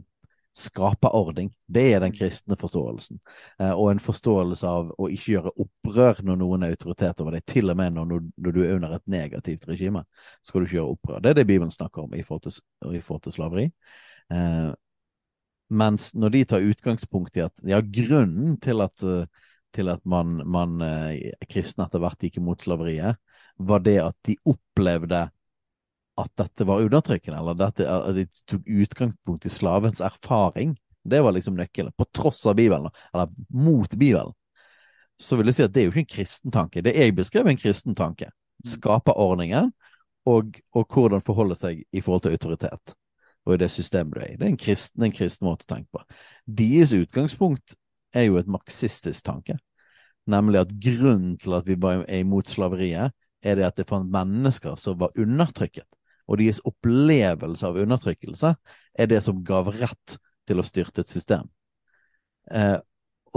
skaperordning. Det er den kristne forståelsen. Eh, og en forståelse av å ikke gjøre opprør når noen er autoritet over deg. Til og med når, når, du er under et negativt regime, skal du ikke gjøre opprør. Det er det Bibelen snakker om i forhold til, i forhold til slaveri. Eh, mens når de tar utgangspunkt i at ja, grunnen til at, til at man, man eh, kristne etter hvert gikk imot slaveriet, var det at de opplevde at dette var undertrykkende, eller dette, at de tok utgangspunkt i slavens erfaring. Det var liksom nøkkelen. På tross av Bibelen, eller mot Bibelen. Så vil jeg si at det er jo ikke en kristen tanke. Det jeg beskrev, er en kristen tanke. Mm. Skaperordningen og, og hvordan forholde seg i forhold til autoritet. Og i det systemet du er i. Det er en kristen, en kristen måte å tenke på. Deres utgangspunkt er jo et marxistisk tanke. Nemlig at grunnen til at vi er imot slaveriet, er det at det fant mennesker som var undertrykket. Og deres opplevelse av undertrykkelse er det som gav rett til å styrte et system. Eh,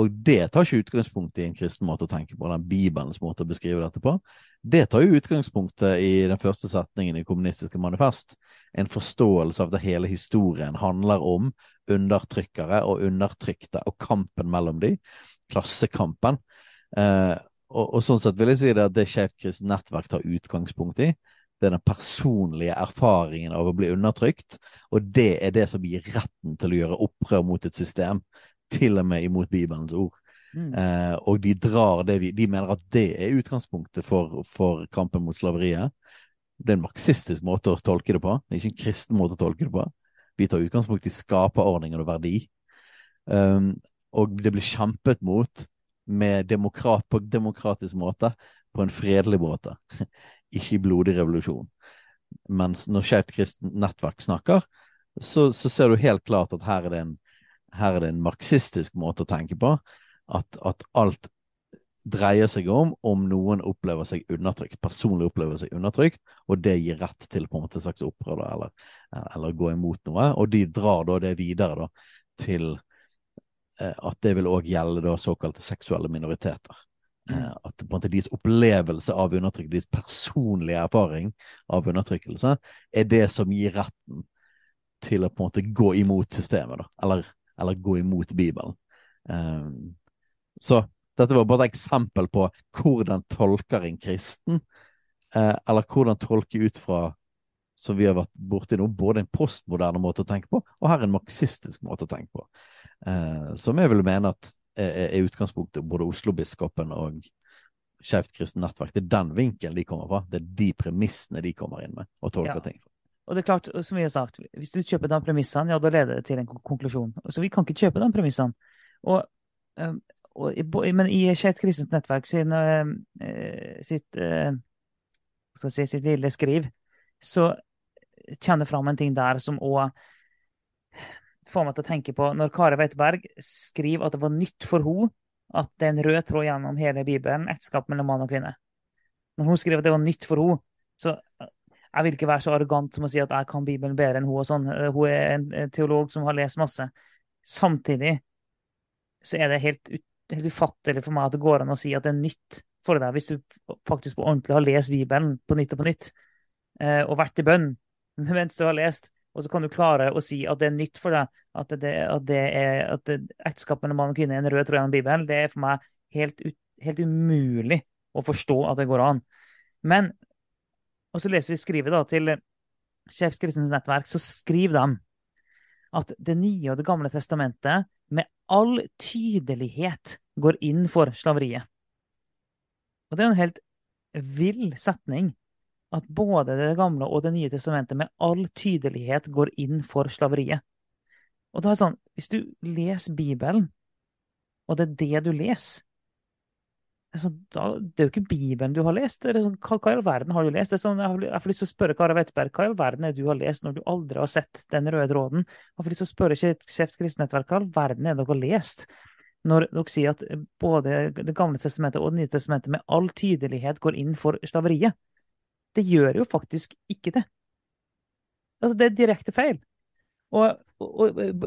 og det tar ikke utgangspunkt i en kristen måte å tenke på, den Bibelens måte å beskrive dette på. Det tar jo utgangspunktet i den første setningen i Kommunistiske manifest. En forståelse av at hele historien handler om undertrykkere og undertrykte, og kampen mellom de. Klassekampen. Eh, og, og, sånn sett vil jeg si det at det Skeivt kristent nettverk tar utgangspunkt i, det er den personlige erfaringen av å bli undertrykt, og det er det som gir retten til å gjøre opprør mot et system, til og med imot Bibelens ord. Mm. Eh, og de drar det vi, de mener at det er utgangspunktet for, for, kampen mot slaveriet. Det er en marxistisk måte å tolke det på, det er ikke en kristen måte å tolke det på. Vi tar utgangspunkt i skaperordningen og verdi. Um, og det blir kjempet mot med demokrat, på demokratisk måte, på en fredelig måte. Ikke blodig revolusjon. Mens når Skeivt kristent nettverk snakker, så, så, ser du helt klart at her er, det en, her er det en marxistisk måte å tenke på. At, at, alt dreier seg om om noen opplever seg undertrykt, personlig opplever seg undertrykt, og det gir rett til på en måte et slags opprør eller, eller gå imot noe. Og de drar da det videre da, til Eh, at det vil òg gjelde da såkalte seksuelle minoriteter. Mm. Eh, at på en måte deres opplevelse av undertrykkelse, deres personlige erfaring av undertrykkelse, er det som gir retten til å på en måte gå imot systemet, da. Eller, eller gå imot Bibelen. Um, så dette var bare et eksempel på hvordan tolker en kristen, uh, eller hvordan tolke ut fra som vi har vært borti nå, både en postmoderne måte å tenke på, og her en marxistisk måte å tenke på. Uh, som jeg vil mene at er, utgangspunktet både Oslo-biskopen og Skeivt kristent nettverk. Det er den vinkelen de kommer fra. Det er de premissene de kommer inn med og tolker Ja. ting fra. Og det er klart, som vi har sagt, hvis du kjøper de premissene, ja, da leder det til en konklusjon. Så vi kan ikke kjøpe de premissene. Og, um, og, men i Skeivt kristent nettverk sin, eh, eh, sitt, eh, si, sitt lille skriv, så kjenner fram en ting der som òg får meg til å tenke på når Kari Weiteberg skriver at det var nytt for henne at det er en rød tråd gjennom hele Bibelen, ekteskap mellom mann og kvinne. Når hun skriver at det var nytt for henne, så jeg vil ikke være så arrogant som å si at jeg kan Bibelen bedre enn hun og sånn. Eh, Hun er en en teolog som har lest masse. Samtidig så er det helt, helt ufattelig for meg at det går an å si at det er nytt for deg, hvis du faktisk på ordentlig har lest Bibelen på nytt og på nytt, eh, og vært i bønn mens du har lest, og så kan du klare å si at det er nytt for deg, at det, at at det- ekteskap mellom mann og kvinne er en rød tråd gjennom Bibelen. Det er for meg helt, helt umulig å forstå at det går an. Men og så leser vi skrivet da til Skeivt Kristens nettverk, så skriver de at Det nye og Det gamle testamentet med all tydelighet går inn for slaveriet. Og det er en helt vill setning. At både Det gamle og Det nye testamentet med all tydelighet går inn for slaveriet. Og da er det sånn, Hvis du leser Bibelen, og det er det du leser er, sånn, da, det er jo ikke Bibelen du har lest. Det er sånn, hva, hva i all verden har du lest? Det er sånn, jeg, får lyst til å spørre Kara Wetberg, hva i all verden er det du har lest når du aldri har sett den røde tråden? Jeg får lyst til å spørre Skjevt kristennettverk hva i all verden er det dere har lest? Når dere sier at både Det gamle testamentet og Det nye testamentet med all tydelighet går inn for slaveriet. Det gjør jo faktisk ikke det. Altså, det er direkte feil. Og, og, og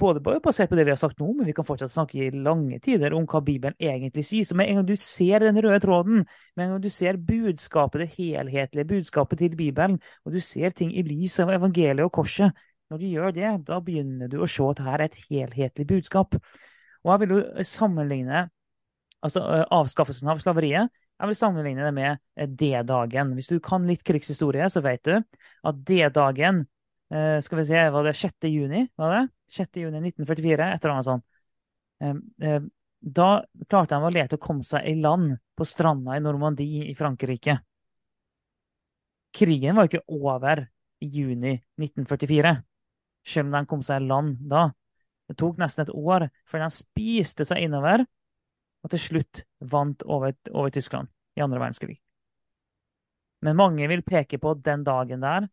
både basert på det vi har sagt nå, men vi kan fortsatt snakke i lange tider om hva Bibelen egentlig sier. Så med en gang du ser den røde tråden, med en gang du ser budskapet, det helhetlige budskapet til Bibelen, og du ser ting i lys av evangeliet og korset, når du gjør det, da begynner du å se at dette er et helhetlig budskap. Og jeg vil jo sammenligne altså avskaffelsen av slaveriet jeg vil sammenligne det med D-dagen. Hvis du kan litt krigshistorie, så vet du at D-dagen skal vi se, var det 6. juni? Var det? 6. juni 1944, et eller annet sånt. Da klarte de lete å komme seg i land på stranda i Normandie i Frankrike. Krigen var ikke over i juni 1944, selv om de kom seg i land da. Det tok nesten et år før de spiste seg innover og til slutt vant over, over Tyskland i andre verdenskrig. Men mange vil peke på den dagen der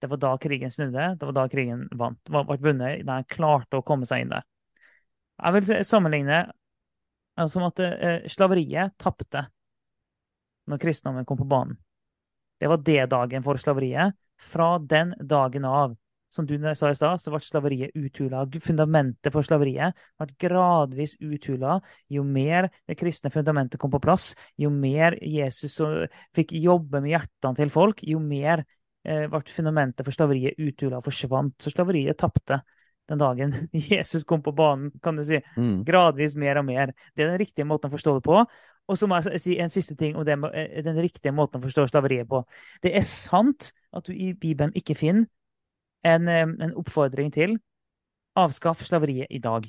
det var da krigen snudde. Det var da krigen vant. Ble vunnet da han klarte å komme seg inn der. Jeg vil sammenligne som at eh, slaveriet tapte når kristendommen kom på banen. Det var D-dagen for slaveriet. Fra den dagen av, som du sa i stad, så ble slaveriet uthula. Fundamentet for slaveriet ble gradvis uthula. Jo mer det kristne fundamentet kom på plass, jo mer Jesus fikk jobbe med hjertene til folk, jo mer ble fundamentet for slaveriet uthula og forsvant. Så slaveriet tapte den dagen Jesus kom på banen, kan du si. Mm. Gradvis mer og mer. Det er den riktige måten å forstå det på. Og så må jeg si en siste ting om det, den riktige måten å forstå slaveriet på. Det er sant at du i Bibelen ikke finner en, en oppfordring til avskaff slaveriet i dag.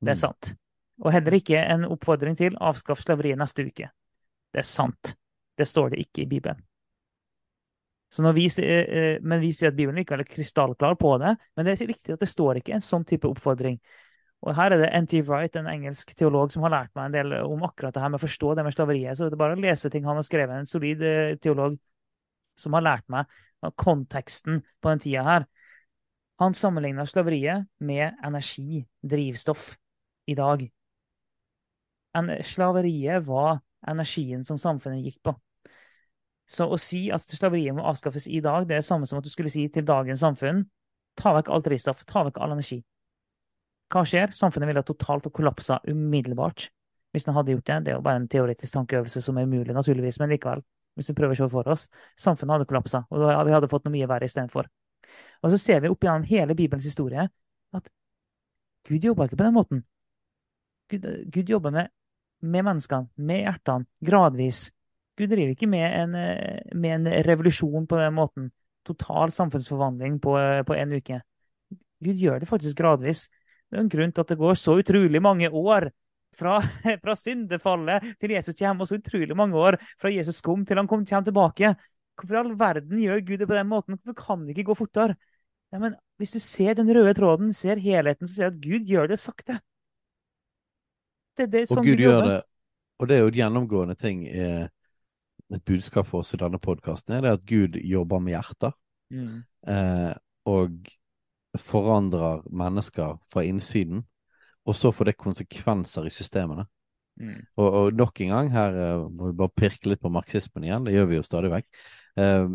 Det er Mm. sant. Og heller ikke en oppfordring til avskaff slaveriet neste uke. Det er sant. Det står det ikke i Bibelen. Så når vi, men vi sier at Bibelen ikke er krystallklar på det, men det er riktig at det står ikke en sånn type oppfordring. Og her er det N.T. Wright, en engelsk teolog, som har lært meg en del om akkurat det her med å forstå det med slaveriet. Så det er bare å lese ting han har skrevet, en solid teolog som har lært meg konteksten på den tida her. Han sammenligna slaveriet med energi, drivstoff, i dag. En, slaveriet var energien som samfunnet gikk på. Så å si at slaveriet må avskaffes i dag, det er det samme som at du skulle si til dagens samfunn ta vekk alt drivstoff, ta vekk all energi. Hva skjer? Samfunnet ville totalt kollapsa umiddelbart hvis den hadde gjort det. Det er jo bare en teoretisk tankeøvelse som er umulig, naturligvis, men likevel. Hvis vi prøver å se for oss. Samfunnet hadde kollapsa, og vi hadde fått noe mye verre istedenfor. Og så ser vi opp gjennom hele Bibelens historie at Gud jobba ikke på den måten. Gud, Gud jobber med, med menneskene, med hjertene, gradvis. Gud driver ikke med en, med en, revolusjon på den måten. Total samfunnsforvandling på, på en uke. Gud gjør det faktisk gradvis. Det er en grunn til at det går så utrolig mange år fra, fra syndefallet til Jesus kommer, og så utrolig mange år fra Jesus kom til han kom, kommer tilbake. Hvorfor i all verden gjør Gud det på den måten? Hvorfor kan det ikke gå fortere? Ja, men Hvis du ser den røde tråden, ser helheten, så ser du at Gud gjør det sakte. Det, det er Og som Gud gjør det, og det er jo et gjennomgående ting, eh, et budskap for oss i denne podkasten, er det at Gud jobber med hjerter. Mm. eh, og forandrer mennesker fra innsiden, og så får det konsekvenser i systemene. Mm. Og, og nok en gang, her eh, må vi bare pirke litt på marxismen igjen, det gjør vi jo stadig vekk. Um,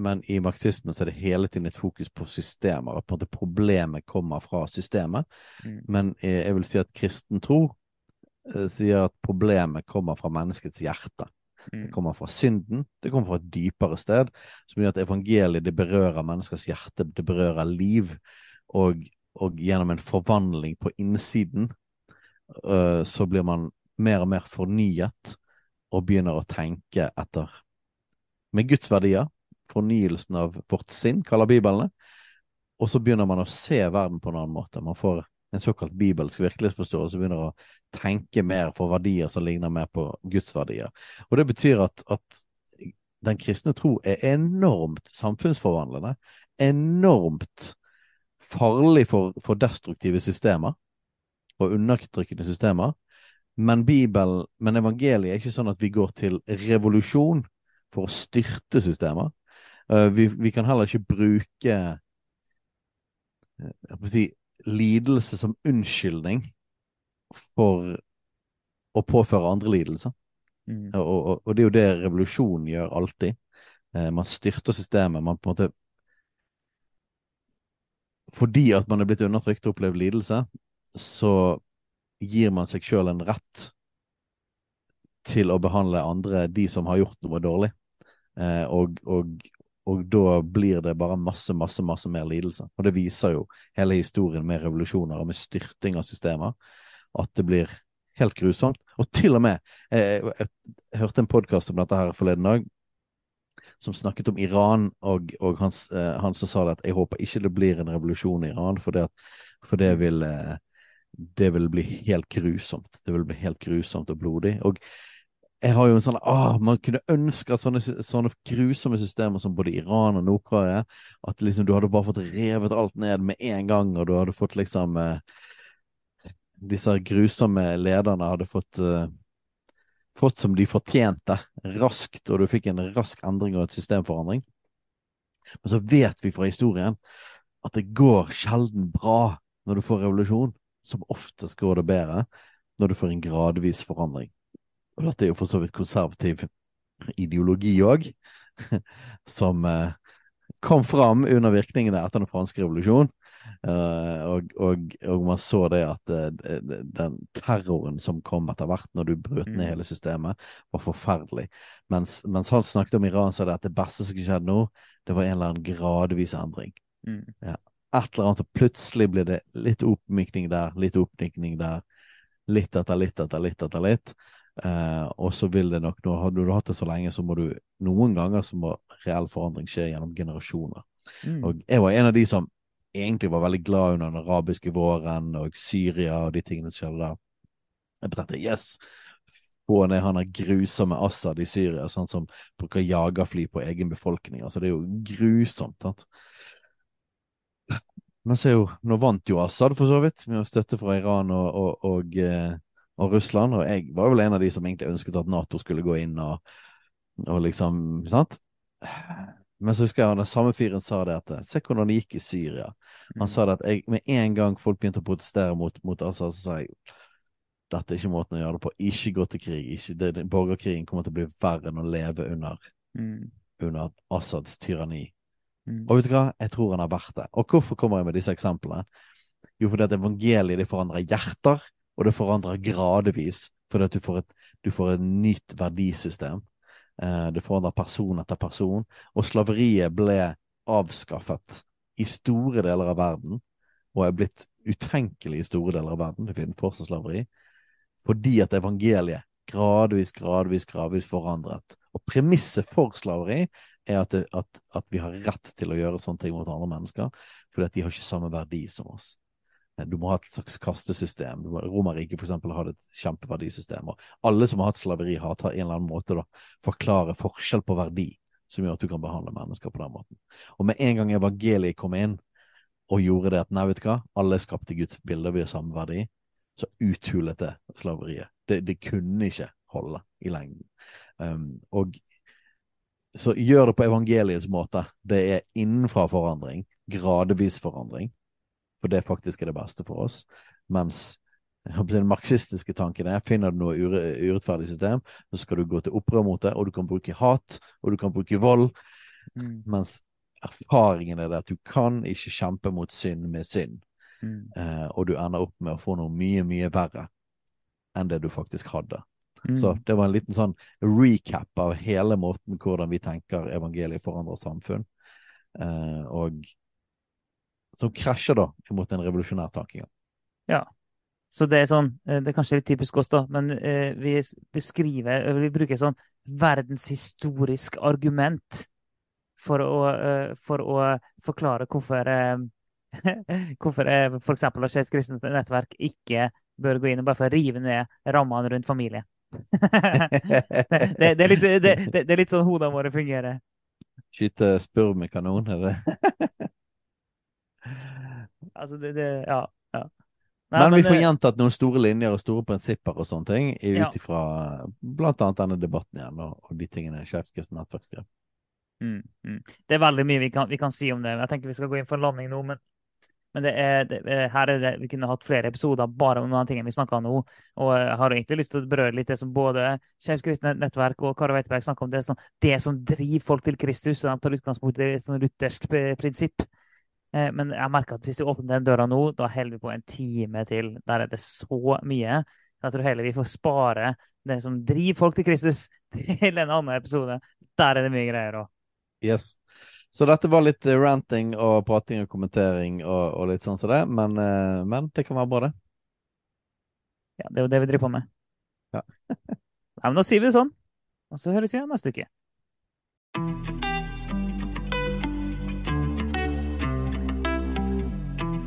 men i marxismen så er det hele tiden et fokus på systemer, at på en måte problemet kommer fra systemet. Mm. Men jeg, jeg vil si at kristen tro eh, sier at problemet kommer fra menneskets hjerte. Det Mm. kommer fra synden, det kommer fra et dypere sted, som gjør at evangeliet det berører menneskers hjerte, det berører liv, og, og gjennom en forvandling på innsiden øh, så blir man mer og mer fornyet og begynner å tenke etter med Guds verdier, fornyelsen av vårt sinn, kaller Bibelen det, og så begynner man å se verden på en annen måte. Man får en såkalt bibelsk virkelighetsforståelse, begynner å tenke mer for verdier som ligner mer på Guds verdier. Og det betyr at, at den kristne tro er enormt samfunnsforvandlende, enormt farlig for, for destruktive systemer og undertrykkende systemer. Men Bibelen, men evangeliet er ikke sånn at vi går til revolusjon for å styrte systemer. Eh, vi, vi kan heller ikke bruke eh, jeg si, lidelse som unnskyldning for å påføre andre lidelser. Mm. Og, og, og det er jo det revolusjonen gjør alltid. Eh, man styrter systemet. Man på en måte Fordi at man er blitt undertrykt og opplevd lidelse, så gir man seg sjøl en rett til å behandle andre, de som har gjort noe dårlig. Eh, og, og, og da blir det bare masse, masse, masse mer lidelse. Og det viser jo hele historien med revolusjoner og med styrting av systemer, at det blir helt grusomt. Og til og med eh, Jeg, jeg, hørte en podkast om dette her forleden dag, som snakket om Iran, og, og han, s- eh, han som sa det at jeg håper ikke det blir en revolusjon i Iran, for det, for det vil eh, det vil bli helt grusomt. Det vil bli helt grusomt og blodig. Og jeg har jo en sånn ah, Man kunne ønske sånne, sånne grusomme systemer som både Iran og Nord-Korea At liksom du hadde bare fått revet alt ned med en gang, og du hadde fått liksom eh, Disse grusomme lederne hadde fått eh, Fått som de fortjente, raskt, og du fikk en rask endring og et systemforandring. Men så vet vi fra historien at det går sjelden bra når du får revolusjon. Som oftest går det bedre når du får en gradvis forandring. Og dette er jo for så vidt konservativ ideologi òg, som eh, kom fram under virkningene etter den franske revolusjon. Eh, og, og, og man så det at eh, den terroren som kom etter hvert når du brøt ned Mm. hele systemet, var forferdelig. Mens, mens han snakket om Iran, er det at det beste som skjedde nå, det var en eller annen gradvis endring Mm. et eller annet, så plutselig blir det litt oppmykning der, litt oppmykning der, litt etter litt etter litt etter litt. Eh, og så vil det nok, nå har du hatt det så lenge, så må du noen ganger så må reell forandring skje gjennom generasjoner. Mm. Og jeg var en av de som egentlig var veldig glad under den arabiske våren og Syria og de tingene som skjedde der. Jeg tenkte yes, få ned han der grusomme Assad i Syria, sånn som bruker jagerfly på egen befolkning. Altså, det er jo grusomt. Sant? Men så er jo, nå vant jo Assad for så vidt, med støtte fra Iran og, og, og, eh, og Russland, og jeg var vel en av de som egentlig ønsket at Nato skulle gå inn og, og liksom, sant? Men så husker jeg den samme fyren sa det at se hvordan det gikk i Syria. Han sa det at jeg, med en gang folk begynte å protestere mot, mot Assad, så sa jeg dette er ikke måten å gjøre det på. Ikke gå til krig. Ikke, det, det, borgerkrigen kommer til å bli verre enn å leve under, Mm. under Assads tyranni. Mm. Og vet du hva? Jeg tror han har vært det. Og hvorfor kommer jeg med disse eksemplene? Jo, fordi at evangeliet det forandrer hjerter, og det forandrer gradvis. Fordi at du får et, du får et nytt verdisystem. Eh, det forandrer person etter person. Og slaveriet ble avskaffet i store deler av verden, og er blitt utenkelig i store deler av verden. Det finnes fortsatt slaveri. Fordi at evangeliet gradvis, gradvis, gradvis forandret. Og premisset for slaveri er at, det, at, at vi har rett til å gjøre sånne ting mot andre mennesker, fordi at de har ikke samme verdi som oss. Du må ha et slags kastesystem. Romerriket for eksempel hadde et kjempeverdisystem. og Alle som har hatt slaveri, har til en eller annen måte da, forklare forskjell på verdi, som gjør at du kan behandle mennesker på den måten. Og med en gang evangeliet kom inn og gjorde det at nei, vet du hva, alle skapte Guds bilde, har samme verdi, så uthulet det slaveriet. Det, det kunne ikke holde i lengden. Um, og så gjør det på evangeliets måte. Det er innenfra forandring, gradvis forandring for det faktisk er det beste for oss. Mens den marxistiske tanken er finner du noe urettferdig system, så skal du gå til opprør mot det, og du kan bruke hat, og du kan bruke vold. Mm. Mens erfaringen er det at du kan ikke kjempe mot synd med synd. Mm. Eh, og du ender opp med å få noe mye, mye verre enn det du faktisk hadde. Mm. Så det var en liten sånn recap av hele måten hvordan vi tenker evangeliet forandrer samfunn. Eh, og som krasjer da mot den revolusjonær tankegang. Ja. Så det er sånn, eh, det er kanskje litt typisk oss, da, men eh, vi beskriver Vi bruker sånn verdenshistorisk argument for å, eh, for å forklare hvorfor hvorfor f.eks. Skeivt kristent nettverk ikke bør gå inn og bare for å rive ned rammene rundt familie. det, det, er litt, det, det, er litt, sånn hodene våre fungerer. Skyte spurv med kanon, er det? Altså, det, det Ja. ja. Nei, men, men, vi får gjentatt noen store linjer og store prinsipper og sånne ting ut ifra ja. blant annet denne debatten igjen, og, og de tingene Skeivt kristent nettverk skrev. Mm, mm. Det er veldig mye vi kan, vi kan, si om det. Jeg tenker vi skal gå inn for en landing nå, men, men det er, det, her er det, vi kunne hatt flere episoder bare om noen ting vi snakka om nå. Og jeg har egentlig lyst til å berøre litt det som både Skeivt nettverk og Kari Weiteberg snakker om. Det, sånn, det som driver folk til Kristus. og De tar utgangspunkt i et sånn luthersk prinsipp. Eh, men jeg merker at hvis vi åpner den døra nå, da holder vi på en time til. Der er det så mye. Jeg tror heller vi får spare det som driver folk til Kristus, til en annen episode. Der er det mye greier òg. Yes. Så dette var litt eh, ranting og prating og kommentering og, og litt sånn som det, men, eh, men, det kan være bra, det. Ja, det er jo det vi driver på med. Ja. Nei, men da sier vi det sånn. Og så høres vi igjen neste uke.